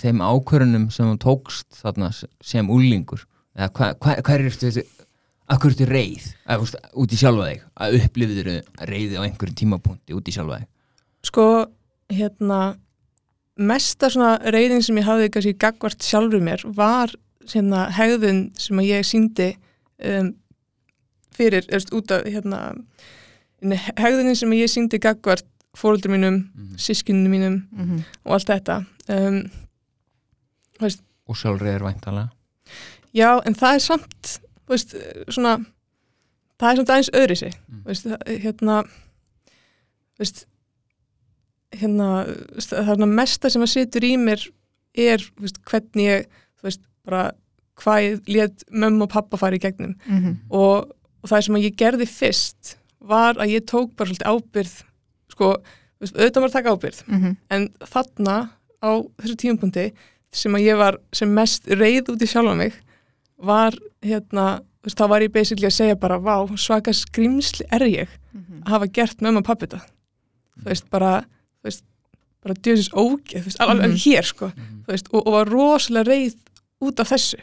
þeim ákvörunum sem þú tókst þarna sem úlingur eða hva, hva, hvað er þetta Akkur ertu reið, að, veist, út í sjálfa þig? Að upplifður reiði á einhverjum tímapunkti út í sjálfa þig? Sko, hérna mesta svona reyðin sem ég hafði kannski gagvart sjálfur mér var hérna hegðun sem að ég síndi um, fyrir, eða út af hérna hegðunin sem ég síndi gagvart fóröldur mínum, mm. sískininu mínum Mhm. og allt þetta um, og sjálfreiður væntalega já, en það er samt veist, svona það er samt aðeins öðri sig Mm. veist, hérna veist, hérna svona mesta sem að situr í mér er veist, hvernig ég þú veist, bara hvað ég let mömmu og pappa fara í gegnum Mhm. og, og það sem að ég gerði fyrst var að ég tók bara svolítið ábyrð sko, veist, auðvitað var að taka ábyrð Mhm. en þarna á þessu tímapunkti sem að ég var sem mest reið út í sjálfa mig var hérna, veist, þá var ég basically að segja bara, vá, svaka skrimsli er ég Mhm. að hafa gert mömmu og pappi þetta þú veist, bara þú veist, bara djöðsins ógeð þú veist, alveg Mhm. hér, sko Mhm. þú veist, og, og var rosalega reið út af þessu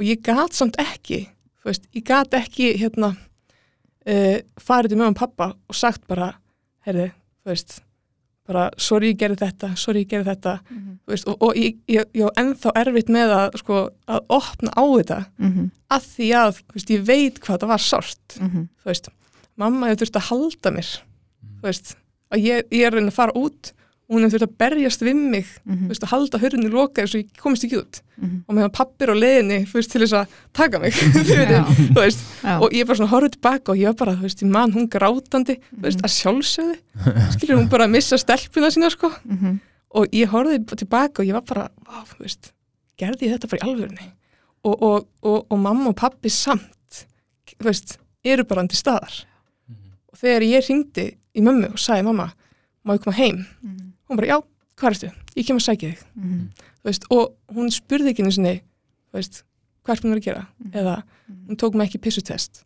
og ég gat samt ekki þú veist, ég gat ekki hérna uh, farið til og pappa og sagt bara, heyrði, þú veist bara, sorry ég gerði þetta, sorry ég gerði þetta Mhm. þú veist, og, og ég, ég, ég var ennþá erfitt með að, sko, að opna á þetta Mhm. að því að, þú veist, ég veit hvað það var sárt, Mhm. þú veist mamma hefur þurft að halda mér Mhm. þú veist, að ég, ég er reyna að fara út og hún hefur þurft að berjast við mig Mhm. þú veist, að halda hörðinni lokaði svo ég komist ekki út Mhm. og meðan pappir á leiðinni, þú veist, til þess að taka mig, veist, og ég bara svona horfði tilbaka og ég var bara, þú veist, ég man hún grátandi, þú veist, Mhm. að sjálfsögðu skilur hún bara að missa stelpuna sína, sko Mhm. og ég horfði tilbaka og ég var bara, vá, þú veist gerði ég þetta bara í alvörunni og, og, og, og mamma og pappi samt þú veist, eru bara til staðar og þegar ég ringdi í mömmu og sagði mamma, má ég koma heim Mhm. hún bara, já, hvað ertu? Ég kem að sækja þig Mhm. þú veist, og hún spurði ekki þú veist, hvað er búin að gera Mhm. eða Mhm. hún tók mig ekki pissutest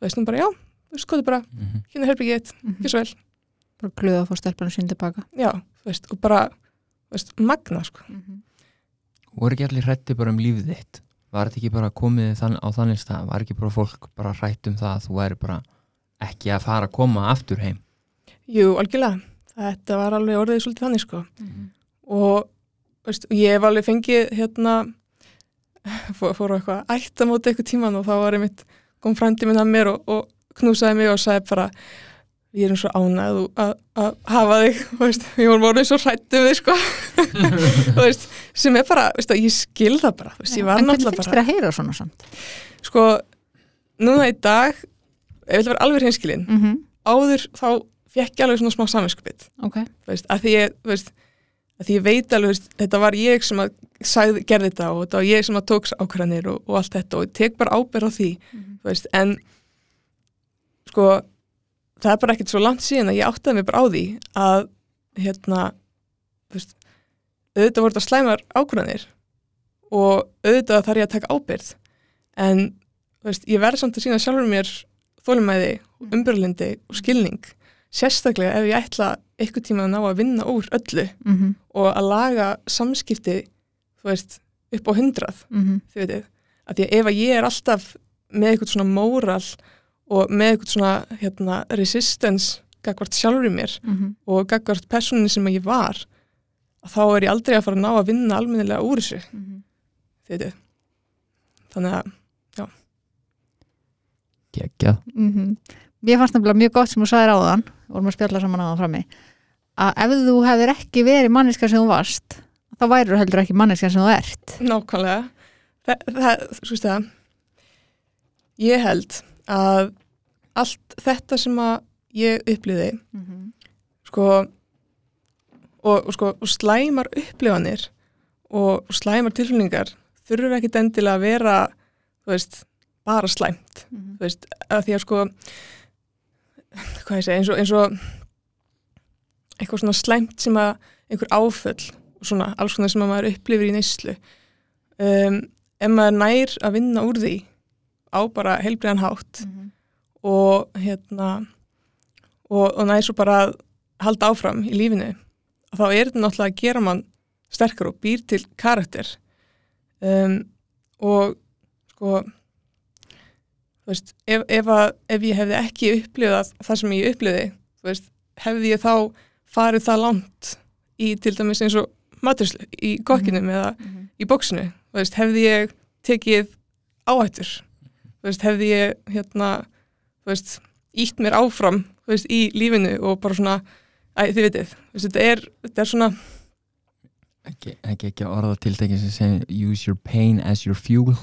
veist, hún bara, já, þú veist, skoðu bara Mhm. hérna herbyggið þitt, Mhm. ekki svo vel bara glöða að fá stelpunum sín tilbaka já, veist, og bara, veist, magna, sko Mhm. voru ekki allir hrætti bara um lífið þitt var þetta ekki bara komið þann, á þannig stað var ekki bara fólk bara hrætt um það að þú væri bara ekki að fara að koma aftur heim. Jú, algjörlega, þetta var alveg orðið svolítið þannig, sko. Mhm. og veist, ég hef alveg fengið hérna fór, fór eitthvað ættamóti eitthvað tíman og þá var einmitt kom frændi minn að mér og, og knúsaði mig og sagði bara ég er eins og ánægð að, að hafa þig. Veist, ég voru morgun svo hrættu við þig sko. Veist, sem er bara, veist, ég skil það bara. Ég var en hvernig náttúrulega finnst bara þér að heyra svona samt? sko, núna í dag ég vil vera alveg hreinskilin Mm -hmm. áður þá fekk ég alveg svona smá saminskupið ok, þú veist, að því ég, veist, að því ég veit alveg, veist, þetta var ég sem að sagði, gerði þetta og þetta var ég sem að tók ákvæðanir og, og allt þetta og ég tek bara ábyrð á því, Mhm. þú veist, en sko það er bara ekkert svo langt síðan að ég áttaði mig bara á því að hérna, auðvitað voru þetta slæmar ákvæðanir og auðvitað þarf ég að taka ábyrð en, veist, ég verð samt að sína sjálfur mér þólumæði, umbyrlindi og skilning sérstaklega ef ég ætla eitthvað tíma að ná að vinna úr öllu mm -hmm. og að laga samskipti þú veist, upp á hundrað Mm þið veitir, að því að ef að ég er alltaf með eitthvað svona móral og með eitthvað svona hérna, resistance gagvart sjálfur í mér -hmm. og gagvart personin sem ég var að þá er ég aldrei að fara að ná að vinna almennilega úr þessu, Mhm. þið veitir þannig að, geggjað Mhm. Mér fannst nefnilega mjög gott sem þú sagðir áðan vorum að spjalla saman áðan frammi að ef þú hefðir ekki verið manniska sem þú varst þá værir þú heldur ekki manniska sem þú ert nákvæmlega það, það, veist það ég held að allt þetta sem að ég upplýði mm -hmm. sko og, og sko og slæmar upplifanir og, og slæmar tilfélningar þurfum ekki endilega að vera þú veist, bara slæmt þú veist, að því að sko hvað ég segi, eins og, eins og eitthvað svona slæmt sem að einhver áföll og svona alls konar sem að maður upplifir í neyslu um, ef maður nær að vinna úr því á bara heilbriðan hátt og hérna og, og nær svo bara að halda áfram í lífinu þá er þetta náttúrulega að gera mann sterkar og býr til karakter. Um, og sko veist, ef, ef, að, ef ég hefði ekki upplifað það sem ég upplifiði veist, hefði ég þá farið það langt í til dæmis eins og maturslu í kokkinum eða í bóksinu, veist, hefði ég tekið áhættur? Hefði ég hérna, ítt mér áfram í lífinu og bara svona æ, þið vitið, þetta er, þetta er svona ekki, ekki, ekki orða tiltekin sem segir use your pain as your fuel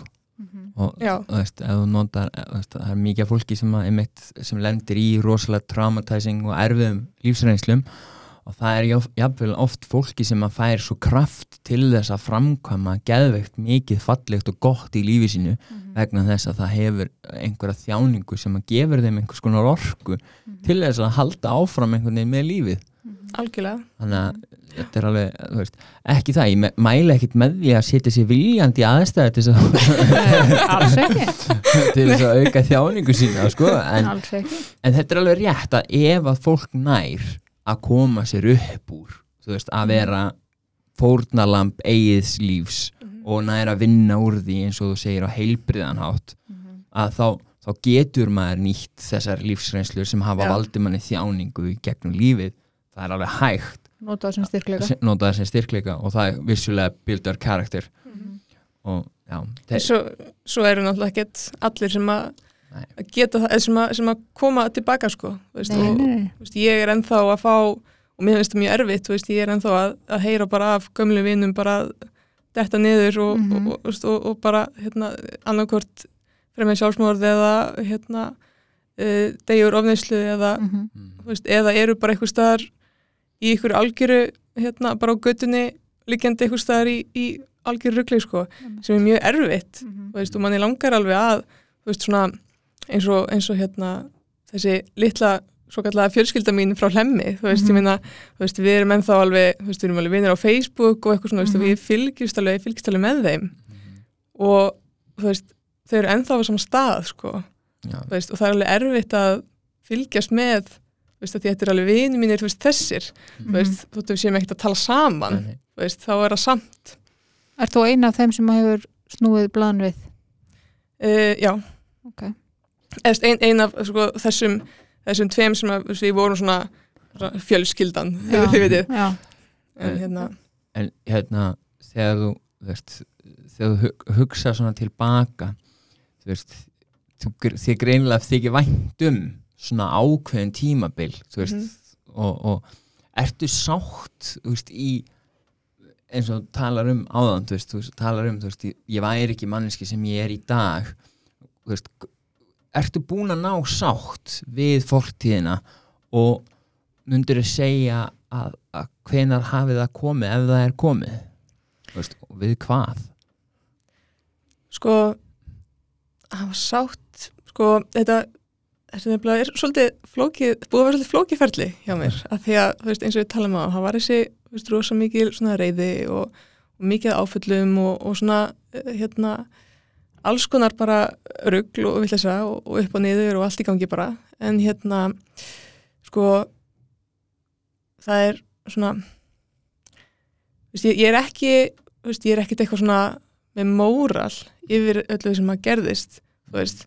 og veist, notar þú veist, það er mikið fólki sem, að, einmitt, sem lendir í rosalega traumatizing og erfiðum lífsreynslum og það er jáf- jafnvel oft fólki sem að fær svo kraft til þess að framkvæma geðveikt mikið fallegt og gott í lífi sínu vegna þess að það hefur einhverja þjáningu sem að gefur þeim einhvers konar orku til þess að halda áfram einhvern veginn með lífið algjörlega. Þannig að þetta er alveg, þú veist, ekki það ég mæli ekkit með því að setja sér viljandi í aðstæður til þess að, til þess að auka þjáningu sína sko, en, en þetta er alveg rétt að ef að fólk nær að koma sér upp úr þú veist, að vera fórnalamb eigiðs lífs og nær að vinna úr því eins og þú segir á heilbriðanhátt að þá, þá getur maður nýtt þessar lífsreynslur sem hafa Já. valdið manni þjáningu í gegnum lífið það er alveg hægt nota það sem styrkleika nota það sem styrkleika og það er vissulega builder karakter og já, þeir, svo, svo eru náttúrulega ekkert allir sem að Nei. að geta það, sem að, sem að koma tilbaka sko, veist, nei, og nei, veist, ég er ennþá að fá og mér finnst það mjög erfitt, veist, ég er ennþá að, að heyra bara af gömlu vinum bara detta niður og, Mhm. og, og, og, og bara hérna, annarkvort fremið sjálfsmórð eða hérna uh, degjur ofneyslu eða, Mhm. mm, veist, eða eru bara einhver staðar í einhver algjöru hérna bara á göttunni liggjandi einhver staðar í, í algjöru ruggli sko, sem er mjög erfitt Mhm. þú veist, og manni langar alveg að þú veist, svona eins og, eins og hérna, þessi litla svo kallega fjölskylda mín frá hlemmi þú veist, Mhm. ég meina, þú veist, við erum ennþá alveg þú veist, við erum alveg vinnir á Facebook og eitthvað svona, þú veist, og Mhm. við fylgjumst alveg, fylgjumst alveg með þeim og þú veist, þau eru ennþá á sama stað, sko, já, þú veist, og það er alveg erfitt að fylgjast með veist, þetta er alveg vinir mínir, þú veist, þessir Mhm. þú veist, þú veist, við séum ekkert að tala saman nei, þú veist, þá er það samt Er þú eina af þeim sem hefur snúið blan við? uh, já, Ok. eða ein, ein af sko, þessum, þessum tveim sem að, við vorum svona, svona fjölskyldan Já. þið veitir Já, en hérna, en hérna þegar þú, þú veist, þegar þú hug- hugsa svona tilbaka þú veist þú, þið greinilega þykir vænt um svona ákveðin tímabil þú veist, Mhm. og, og ertu sátt veist, í eins og talar um áðan þú veist, þú veist, talar um, þú veist, ég, væri ekki manneski sem ég er í dag þú veist, ertu búin að ná sátt við fortíðina og myndir þú segja að, að hvenar hafið það komið ef það er komið Þú veist, við hvað sko það var sátt sko, þetta þetta er svolítið flókið búið að vera svolítið flókið ferli hjá mér. Af því að, þú veist, eins og við talum á það var þessi, þú veist, rosa mikil svona reyði og, og mikið áföllum og, og svona, eh, hérna alls konar bara rugl og villesa og, og upp og niður og allt í gangi bara, en hérna sko það er svona þú veist, ég, ég er ekki þú veist, ég er ekkit eitthvað svona með móral yfir öllu sem að gerðist þú veist.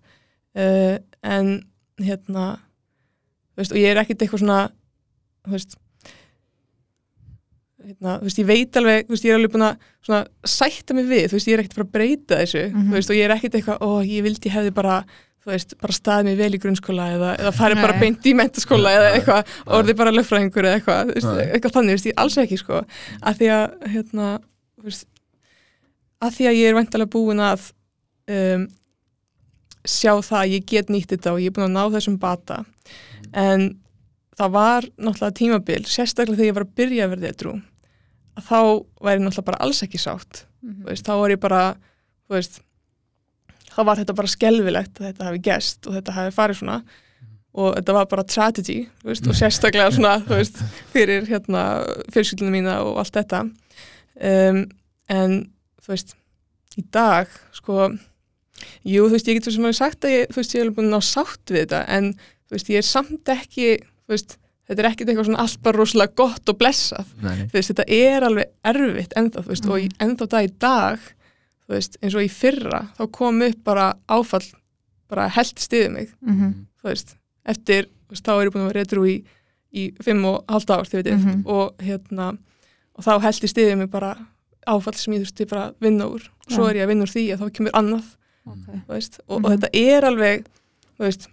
Uh, en hérna veist, og ég er ekkit eitthvað svona þú veist hérna, þú veist, ég veit alveg þú veist, ég er alveg búin að svona sætta mig við, þú veist, ég er ekkit að fara að breyta þessu þú veist, og ég er ekkit eitthvað, ó, ég vildi ég hefði bara þú veist, bara staðið mig vel í grunnskóla eða, eða farið bara beint í mentaskóla eða eitthvað, orðið bara löffræðingur eða eitthvað, eitthvað þannig, þú veist, ég alls ekki sko, að því að hérna, þú veist að því að ég er vantalega búin að um, sjá það að ég get nýtt þetta og ég er búin að ná þessum bata. En það var náttúrulega tímabil, sérstaklega þegar ég var að byrja að verða trú að þá væri náttúrulega bara alls ekki sátt. Mhm. þú veist, þá var ég bara veist, þá var þetta bara skelfilegt að þetta hafi gest og þetta hafi farið svona. Og þetta var bara tragedy veist, og sérstaklega svona fyrir hérna fjölskyldunum mína og allt þetta. Um, en þú veist í dag sko jú, þú veist, ég getur sem að sagt að ég, þú veist, ég er búin að ná sátt við þetta en þú veist, ég er samt ekki þú veist, þetta er ekkit eitthvað svona allt bara rosalega gott og blessað. Nei, þú veist, þetta er alveg erfitt ennþá, þú veist, og í- ennþá það í dag þú veist, eins og í fyrra þá kom upp bara áfall bara held stiðið mig, Mhm. þú veist. Eftir, þú veist, þá er ég búin að vera redrú í, í fimm og halvt ár, þið veitir Mhm. og hérna, og þá held ég stiðið mig bara áfall sem ég þurfti bara að vinna úr. Svo Já. er ég að vinna úr því að þá kemur annað Ok. þú veist, og, Mhm. og þetta er alveg veist,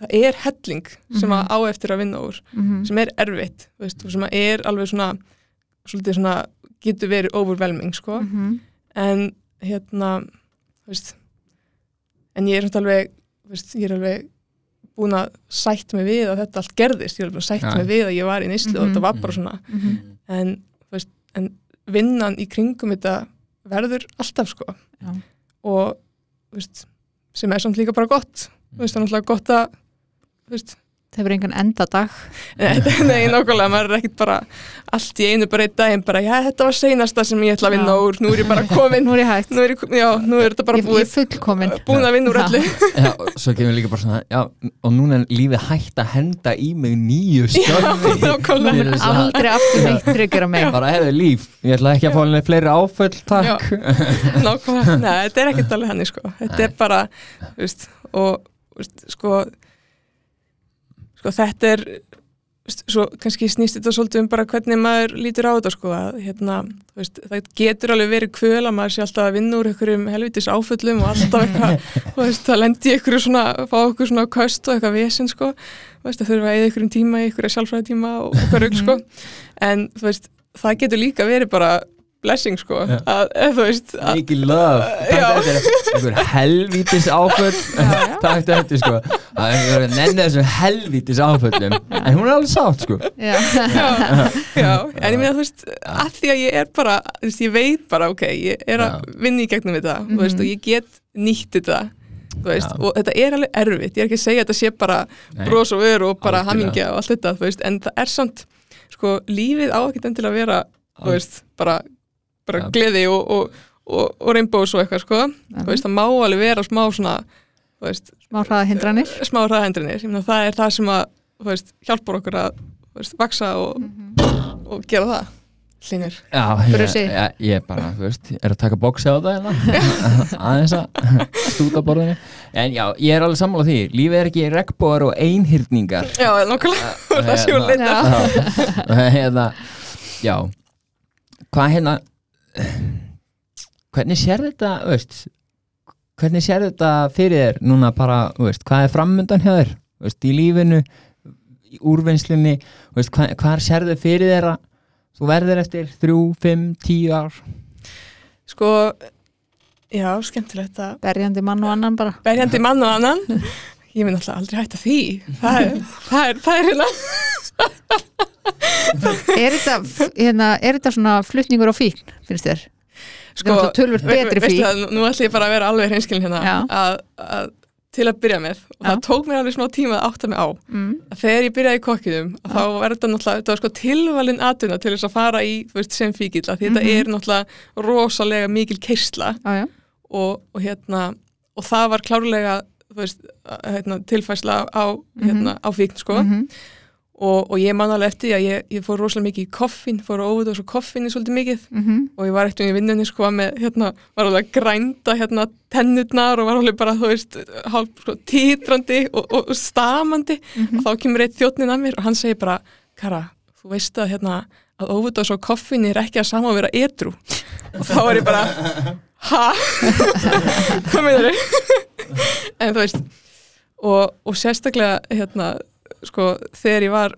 það er helling sem að Mhm. á eftir að vinna úr Mhm. sem er erfitt, þú veist, og sem er alveg svona, svona getur verið overwhelming, sko Mhm. en hérna en ég er svona alveg, ég er alveg búin að sætt mig við að þetta allt gerðist, ég er alveg búin að sætt Já. mig við að ég var í nýslu og Mhm. þetta var bara svona Mhm. en, þú veist, en vinnan í kringum þetta verður alltaf sko Já. og veist, sem er samt líka bara gott. Þú veist, það er náttúrulega gott að veist, Það hefur engan endadag Nei, nákvæmlega, maður er ekkit bara allt í einu bara einn daginn bara, já, þetta var seinasta sem ég ætla að vinna Já. úr, nú er ég bara komin. Nú er ég hægt nú er, ég, já, nú er þetta bara Ég, ég búið. er fullkomin búin að vinna úr Já. öllu. Já, og svo kemur líka bara svona já, og núna er lífið hægt að henda í mig nýju stjórni er svona- Aldrei aftur neitt tryggur að mig bara hefur líf, ég ætla ekki að fá henni fleiri áföll takk. Nákvæmlega, nei, þetta er ekkert alveg hannig sko, þetta er bara þú veist, og þú veist, sko þetta er svo kannski snýst þetta svolítið um bara hvernig maður lítur á þetta sko að hérna, veist, það getur alveg verið kvöl að maður sé alltaf að vinna úr einhverjum helvitis áföllum og alltaf eitthvað veist, það lendi í einhverju svona fá okkur svona köst og eitthvað vesen sko veist, það þurfa að eða einhverjum tíma í einhverja sjálfræði tíma og eitthvað rugl sko. En þú veist, það getur líka verið bara blessing sko. Já. að, eða þú veist að, mikið löf Já. einhver helvítis áföll. Takk þetta sko. Er einhver að nenni þessum helvítis áföllum. En hún er alveg sátt sko. Já. já, já, en ég meina þú veist að því að ég er bara, þú veist, ég veit bara ok, ég er að vinna í gegnum þetta þú veist, og ég get nýtt þetta veist, og þetta er alveg erfitt. Ég er ekki að segja að þetta sé bara Nei. bros og veru og bara hamingja og allt þetta, veist, en það er samt sko, lífið á ekkert endilega að vera veist, bara, bara Já. gleði og, og, og, og reynbós og eitthvað, sko, þú veist, það má alveg vera smá svona, þú veist, Smá hraða hindranir smá meina það er það sem að, þú veist, hjálpar okkur að, þú veist, vaksa og, og gera það. Já, ég, ég, ég bara, þú veist, er að taka bóksi á það eða aðeins að stúta borðinu. En já, ég er alveg sammála því. Lífið er ekki regnbóðar og einhyrningar. Já, nokkulega, það séu Hérna. leita. Já. hérna, já. Hvað hérna hvernig sér þetta þú veist, hvernig sér þetta fyrir þér núna bara, þú veist, hvað er framöndan hjá þér, þú veist, í lífinu í veist, hvað, hvað sér þau fyrir þér að þú verður eftir þrjú, fimm, tíu ár? Sko, já, skemmtilegt að Berjandi mann og annan bara. Berjandi mann og annan, ég minn alltaf aldrei hætta því, það er, það er, það er hérna. Er þetta, hérna, er þetta svona flutningur á fíkn, finnst þér? Sko, ve- betri fíkn. það, Nú ætlum ég bara að vera alveg hreinskilin hérna, að, að til að byrja með, og það Já. tók mér alveg smá tíma að átta mig á, Mm. að þegar ég byrjaði í kokkiðum, þá var þetta náttúrulega, sko tilvalin atvinna til þess að fara í, veist, sem fíkil, að því þetta Mhm. er náttúrulega rosalega mikil keisla Já, já, og, og hérna, og það var klárlega, veist, hérna, tilfærsla á, hérna, á fíkn, sko, Mhm. Og, og ég man alveg eftir því að ég, ég fór rosalega mikið í koffin, fór á óvita og svo koffinni svolítið mikið Mhm. og ég var eftir í vinnunni sko með, hérna, var alveg að grænda hérna tennurnar og var alveg bara, þú veist, hálf sko, titrandi og, og, stamandi Mhm. og þá kemur eitt þjóttnin að mér og hann segir bara, Kara, þú veist að hérna, að óvita svo koffinni er ekki að sama að vera edru og þá var ég bara, ha? Hvað meinar þau? en þú veist, og, og sérstaklega, hérna, sko, þegar ég var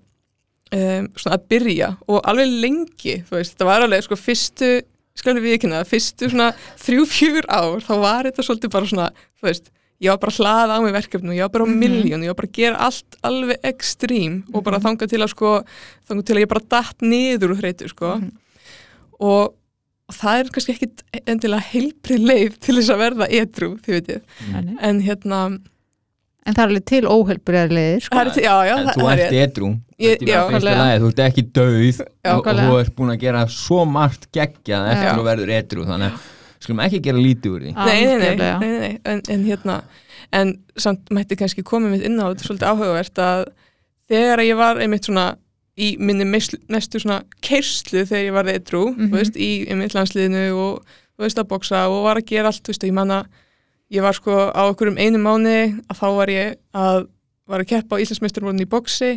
um, svona að byrja og alveg lengi, þú veist, það var alveg sko fyrstu, skal við ekki neða, fyrstu svona þrjú, fjúr ár, þá var þetta svolítið bara svona, þú veist, ég var bara að hlaða á mig verkefnum, ég var bara á Mhm. miljón, ég var bara að gera allt alveg ekstrím og bara þangað til að sko, þangað til að ég bara datt niður úr þreytu, sko, Mhm. og, og það er kannski ekkit endilega heilbrið leið til þess að verða edru, þið veitir, nei. en hérna, en það er alveg til óheilbriðar leiðir sko. Er Já, já, en það þú er ert er já, fyrsta nákvæmlega. lagi, þú ert ekki dauð og, og þú ert búin að gera svo margt geggjað eftir Já. að verður edrú þannig að skulum ekki gera lítið úr því Já. Nei, nei, nei, nei. En, en hérna en samt mætti kannski komið mitt inn á þetta er svolítið áhugavert að þegar ég var einmitt svona í minni mestu, svona keirslu þegar ég var eitthrú, Mhm. þú veist, í einmitt landsliðinu og þú veist að boksa og var að gera allt, þú veist, ég manna ég var sko á okkur um einu mánu að þá var ég að var að keppa á Íslandsmeisturmórun í boksi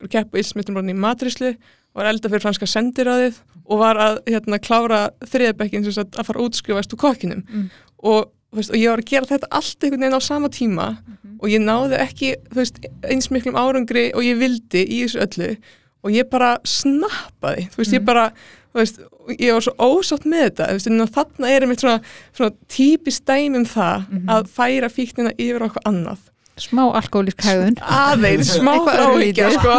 var að keppa á Íslandsmeisturmórun í matrislu var elda fyrir franska sendiráðið og var að hérna klára þriðabekkin sem að fara útskrifast úr kokkinum Mm. og, veist, og ég var að gera þetta allt einhvern veginn á sama tíma og ég náði ekki veist, eins miklum árangri og ég vildi í þessu öllu og ég bara snappaði þú veist, ég Mm. bara þú veist, ég var svo ósátt með þetta þú veist, þarna er einmitt svona, svona típist dæmi um það Mhm. að færa fíknina yfir á eitthvað annað smá alkohólísk hægðun aðeins, smá örlítið. sko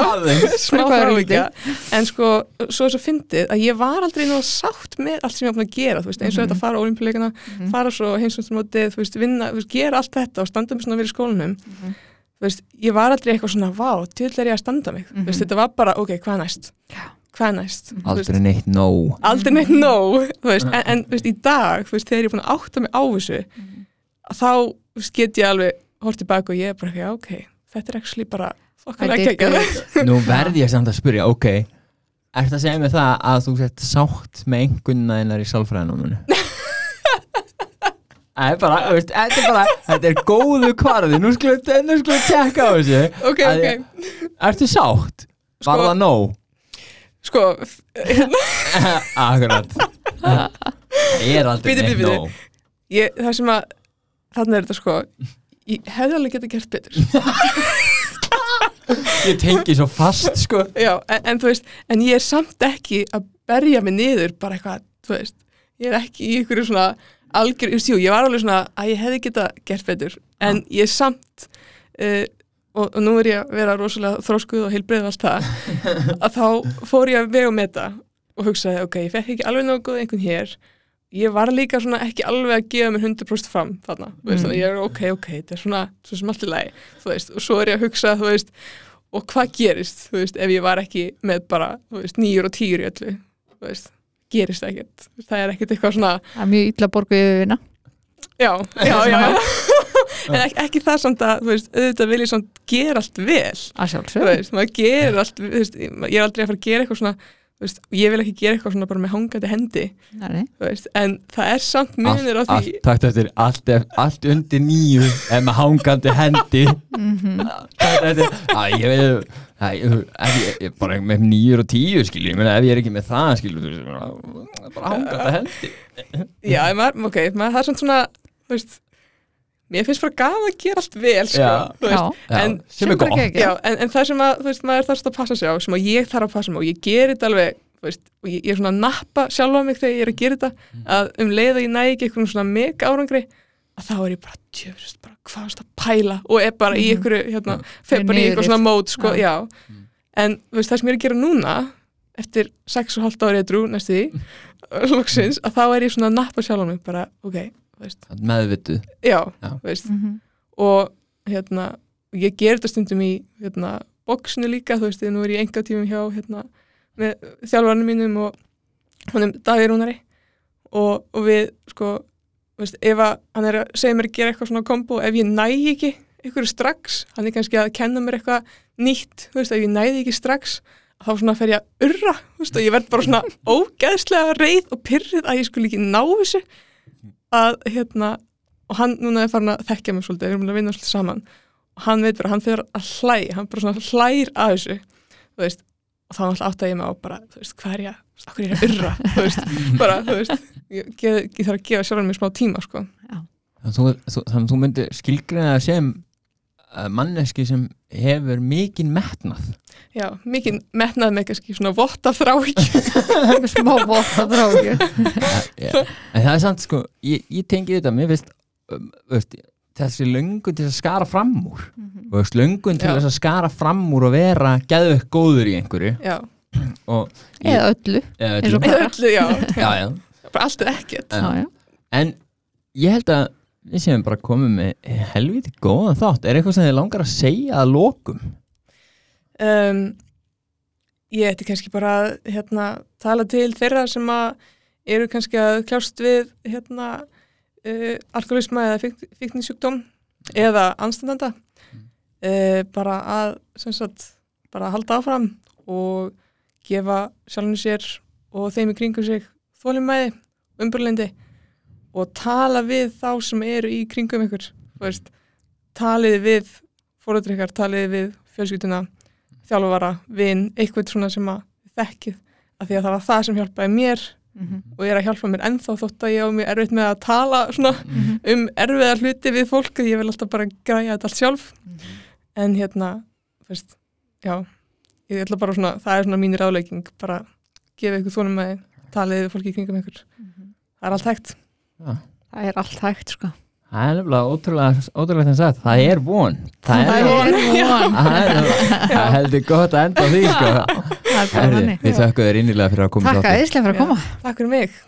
smá þráhyggja en sko, svo er svo fyndið að ég var aldrei nú sátt með allt sem ég var búin að gera þú veist, eins og Mhm. þetta fara á olimpíuleikana Mhm. fara svo heimsvöndumótið, þú veist, vinna þú veist, gera allt þetta og standa mig svona verið í skólanum þú veist, ég var aldrei eitthvað svona vá, til er ég að standa mig Mhm. þetta var bara, ok, hvað næst Já. Hvað er næst, aldrei neitt nóg. Aldrei neitt nóg þú veist, en, en þú veist, í dag, veist, þegar ég er búin að átta mig á þessu að þá get ég alveg hort tilbaka og ég er bara, já, ok þetta er ekki bara I þokkalega did geggjað. nú verð ég samt að spyrja, ok ert að segja mig það að þú sett sátt með einhverjuna þinnar í sálfræðinóminu Það er bara, þetta er bara, þetta er góðu kvarði, nú skulum við, tjekka á þessu. ok, Að ok, ég- Ertu sátt? Var Sko- það nóg? Sko f- Akkurat. Það er aldrei neitt nóg. það sem að þannig er þetta sko ég hefði alveg getað gert betur Ég tengi svo fast, sko. já, en, en þú veist, en ég er samt ekki að berja mig niður bara eitthvað, þú veist ég er ekki í ykkur svona algjör, jú, ég var alveg svona að ég hefði getað gert betur, en ég er samt uh, og, og nú er ég að vera rosalega þróskuð og heilbreið og allt það, að þá fór ég að vega með þetta og hugsaði, ok, ég fekk ekki alveg góð einhvern hér. Ég var líka svona ekki alveg að gefa mér 100% fram þarna, þú veist, Mm. þannig ég er ok, ok, þetta er svona, svo sem allt í lagi, þú veist, og svo er ég að hugsa, þú veist, og hvað gerist, þú veist, ef ég var ekki með bara, þú veist, nýjur og tíur í öllu, þú veist, gerist ekkert, það er ekkert eitthvað svona, það er mjög illa borgu yfirvinna já, já, já, en ekki, ekki það samt að, þú veist, auðvitað vil ég samt gera allt vel, að þú sjálfsög veist, maður gerir allt, þú veist, ég er aldrei að fara að gera eitthvað svona, þú veist, ég vil ekki gera eitthvað svona bara með hangandi hendi, Nei, þú veist, en það er samt munir á því, allt, eftir, allt, allt undir nýju er með hangandi hendi. Mhm. Að ég veit, bara með nýjur og tíu, skilju, ég meina ef ég er ekki með það, skilju, þú veist, bara, hangandi hendi. já, en maður, ok, maður það er svona svona, þú veist, mér finnst bara gaman að gera allt vel, sko, veist, En- er. Já, en, en það sem að, þú veist, maður þarf að passa sig á, sem að ég þarf að passa mig á, og ég gerir þetta alveg, þú veist, og ég, ég er svona að nappa sjálfa mig þegar ég er að gera þetta, að um leið að ég næ ekki einhvern svona mega árangri, að þá er ég bara, djöfust, bara, hvað varst að pæla, og er bara í Mhm. einhverju, hérna, fer bara í eitthvað Niðrið. svona mót, sko, Já. já. En, þú veist, það sem ég er að gera núna, eftir sex og hálft árið drú, næstu því, loksins, að þá er ég svona að nappa sjálfa mig, bara, ok, Meðvituð. já, Já. þú veist, Mhm. og hérna, ég ger þetta stundum í hérna, boxinu líka, þú veist, þegar nú er ég enga tímum hjá hérna, með þjálfarnir mínum og honum Davíð Rúnari og, og við, sko, þú veist, ef að hann er að segja mér að gera eitthvað svona kombo, ef ég næ ekki eitthvað strax, hann er kannski að kenna mér eitthvað nýtt, þú veist, ef ég næði ekki strax, þá svona fer ég að urra, þú veist, og ég verð bara svona ógeðslega reið og pyrrið að ég skulle ekki ná þessu að, hérna, og hann núna er farin að þekkja mig svolítið, við erum að vinna svolítið saman. Og hann veit bara, hann fyrir að hlæ hann bara svona hlær að þessu. Veist, og þá náttúrulega átta ég mig á bara, veist, hvað er ég að, hvað er ég að urra? Þú veist, bara, þú veist ég, ég, ég þarf að gefa sjálfur mér smá tíma, sko. Þannig að þú, myndir skilgreina sem manneski sem hefur mikinn metnað. já, mikið metnað með kannski svona votta þrá ekki Með smá ja, en það er samt sko, ég, ég tengi þetta, mér finnst um, veist, þessi löngun til að skara fram úr og veist, löngun til að skara fram úr og vera geðveikt góður í einhverju. Já, og ég, eða öllu eða, öllu, já, já, já. bara allt er ekkert. Já. já, já. en ég held að við séum bara komið með helviti góðan þátt. Er eitthvað sem þið langar að segja að lokum? Um, ég ætti kannski bara að hérna, tala til þeirra sem eru kannski að kljást við hérna, uh, alkoholisma eða fík, fíknisjúkdóm eða anstandanda uh, bara að sagt, bara að halda áfram og gefa sjálfum sér og þeim í kringum sig þólimæði, umburlendi og tala við þá sem eru í kringum ykkur veist, talið við fóröldrykar, talið við fjölskylduna þjálfara, vinn, eitthvað svona sem að þekkið, af því að það var það sem hjálpaði mér Mhm. og er að hjálpa mér ennþá þótt að ég á mér erfitt með að tala svona Mhm. um erfiðar hluti við fólk ég vil alltaf bara græja þetta allt sjálf. En hérna, veist já, ég ætla bara svona það er svona mínir álegging, bara gefa ykkur þónum með talið við fólki í kringum ykkur. Það er allt hægt Já. það er allt hægt sko. Það er nefnilega ótrúlega, ótrúlega þess að það er von. Það er, það er von. Það það heldur gott að enda því sko. er Herri, þannig. við þakku þér innilega fyrir að koma takk að fyrir að koma. Takk fyrir mig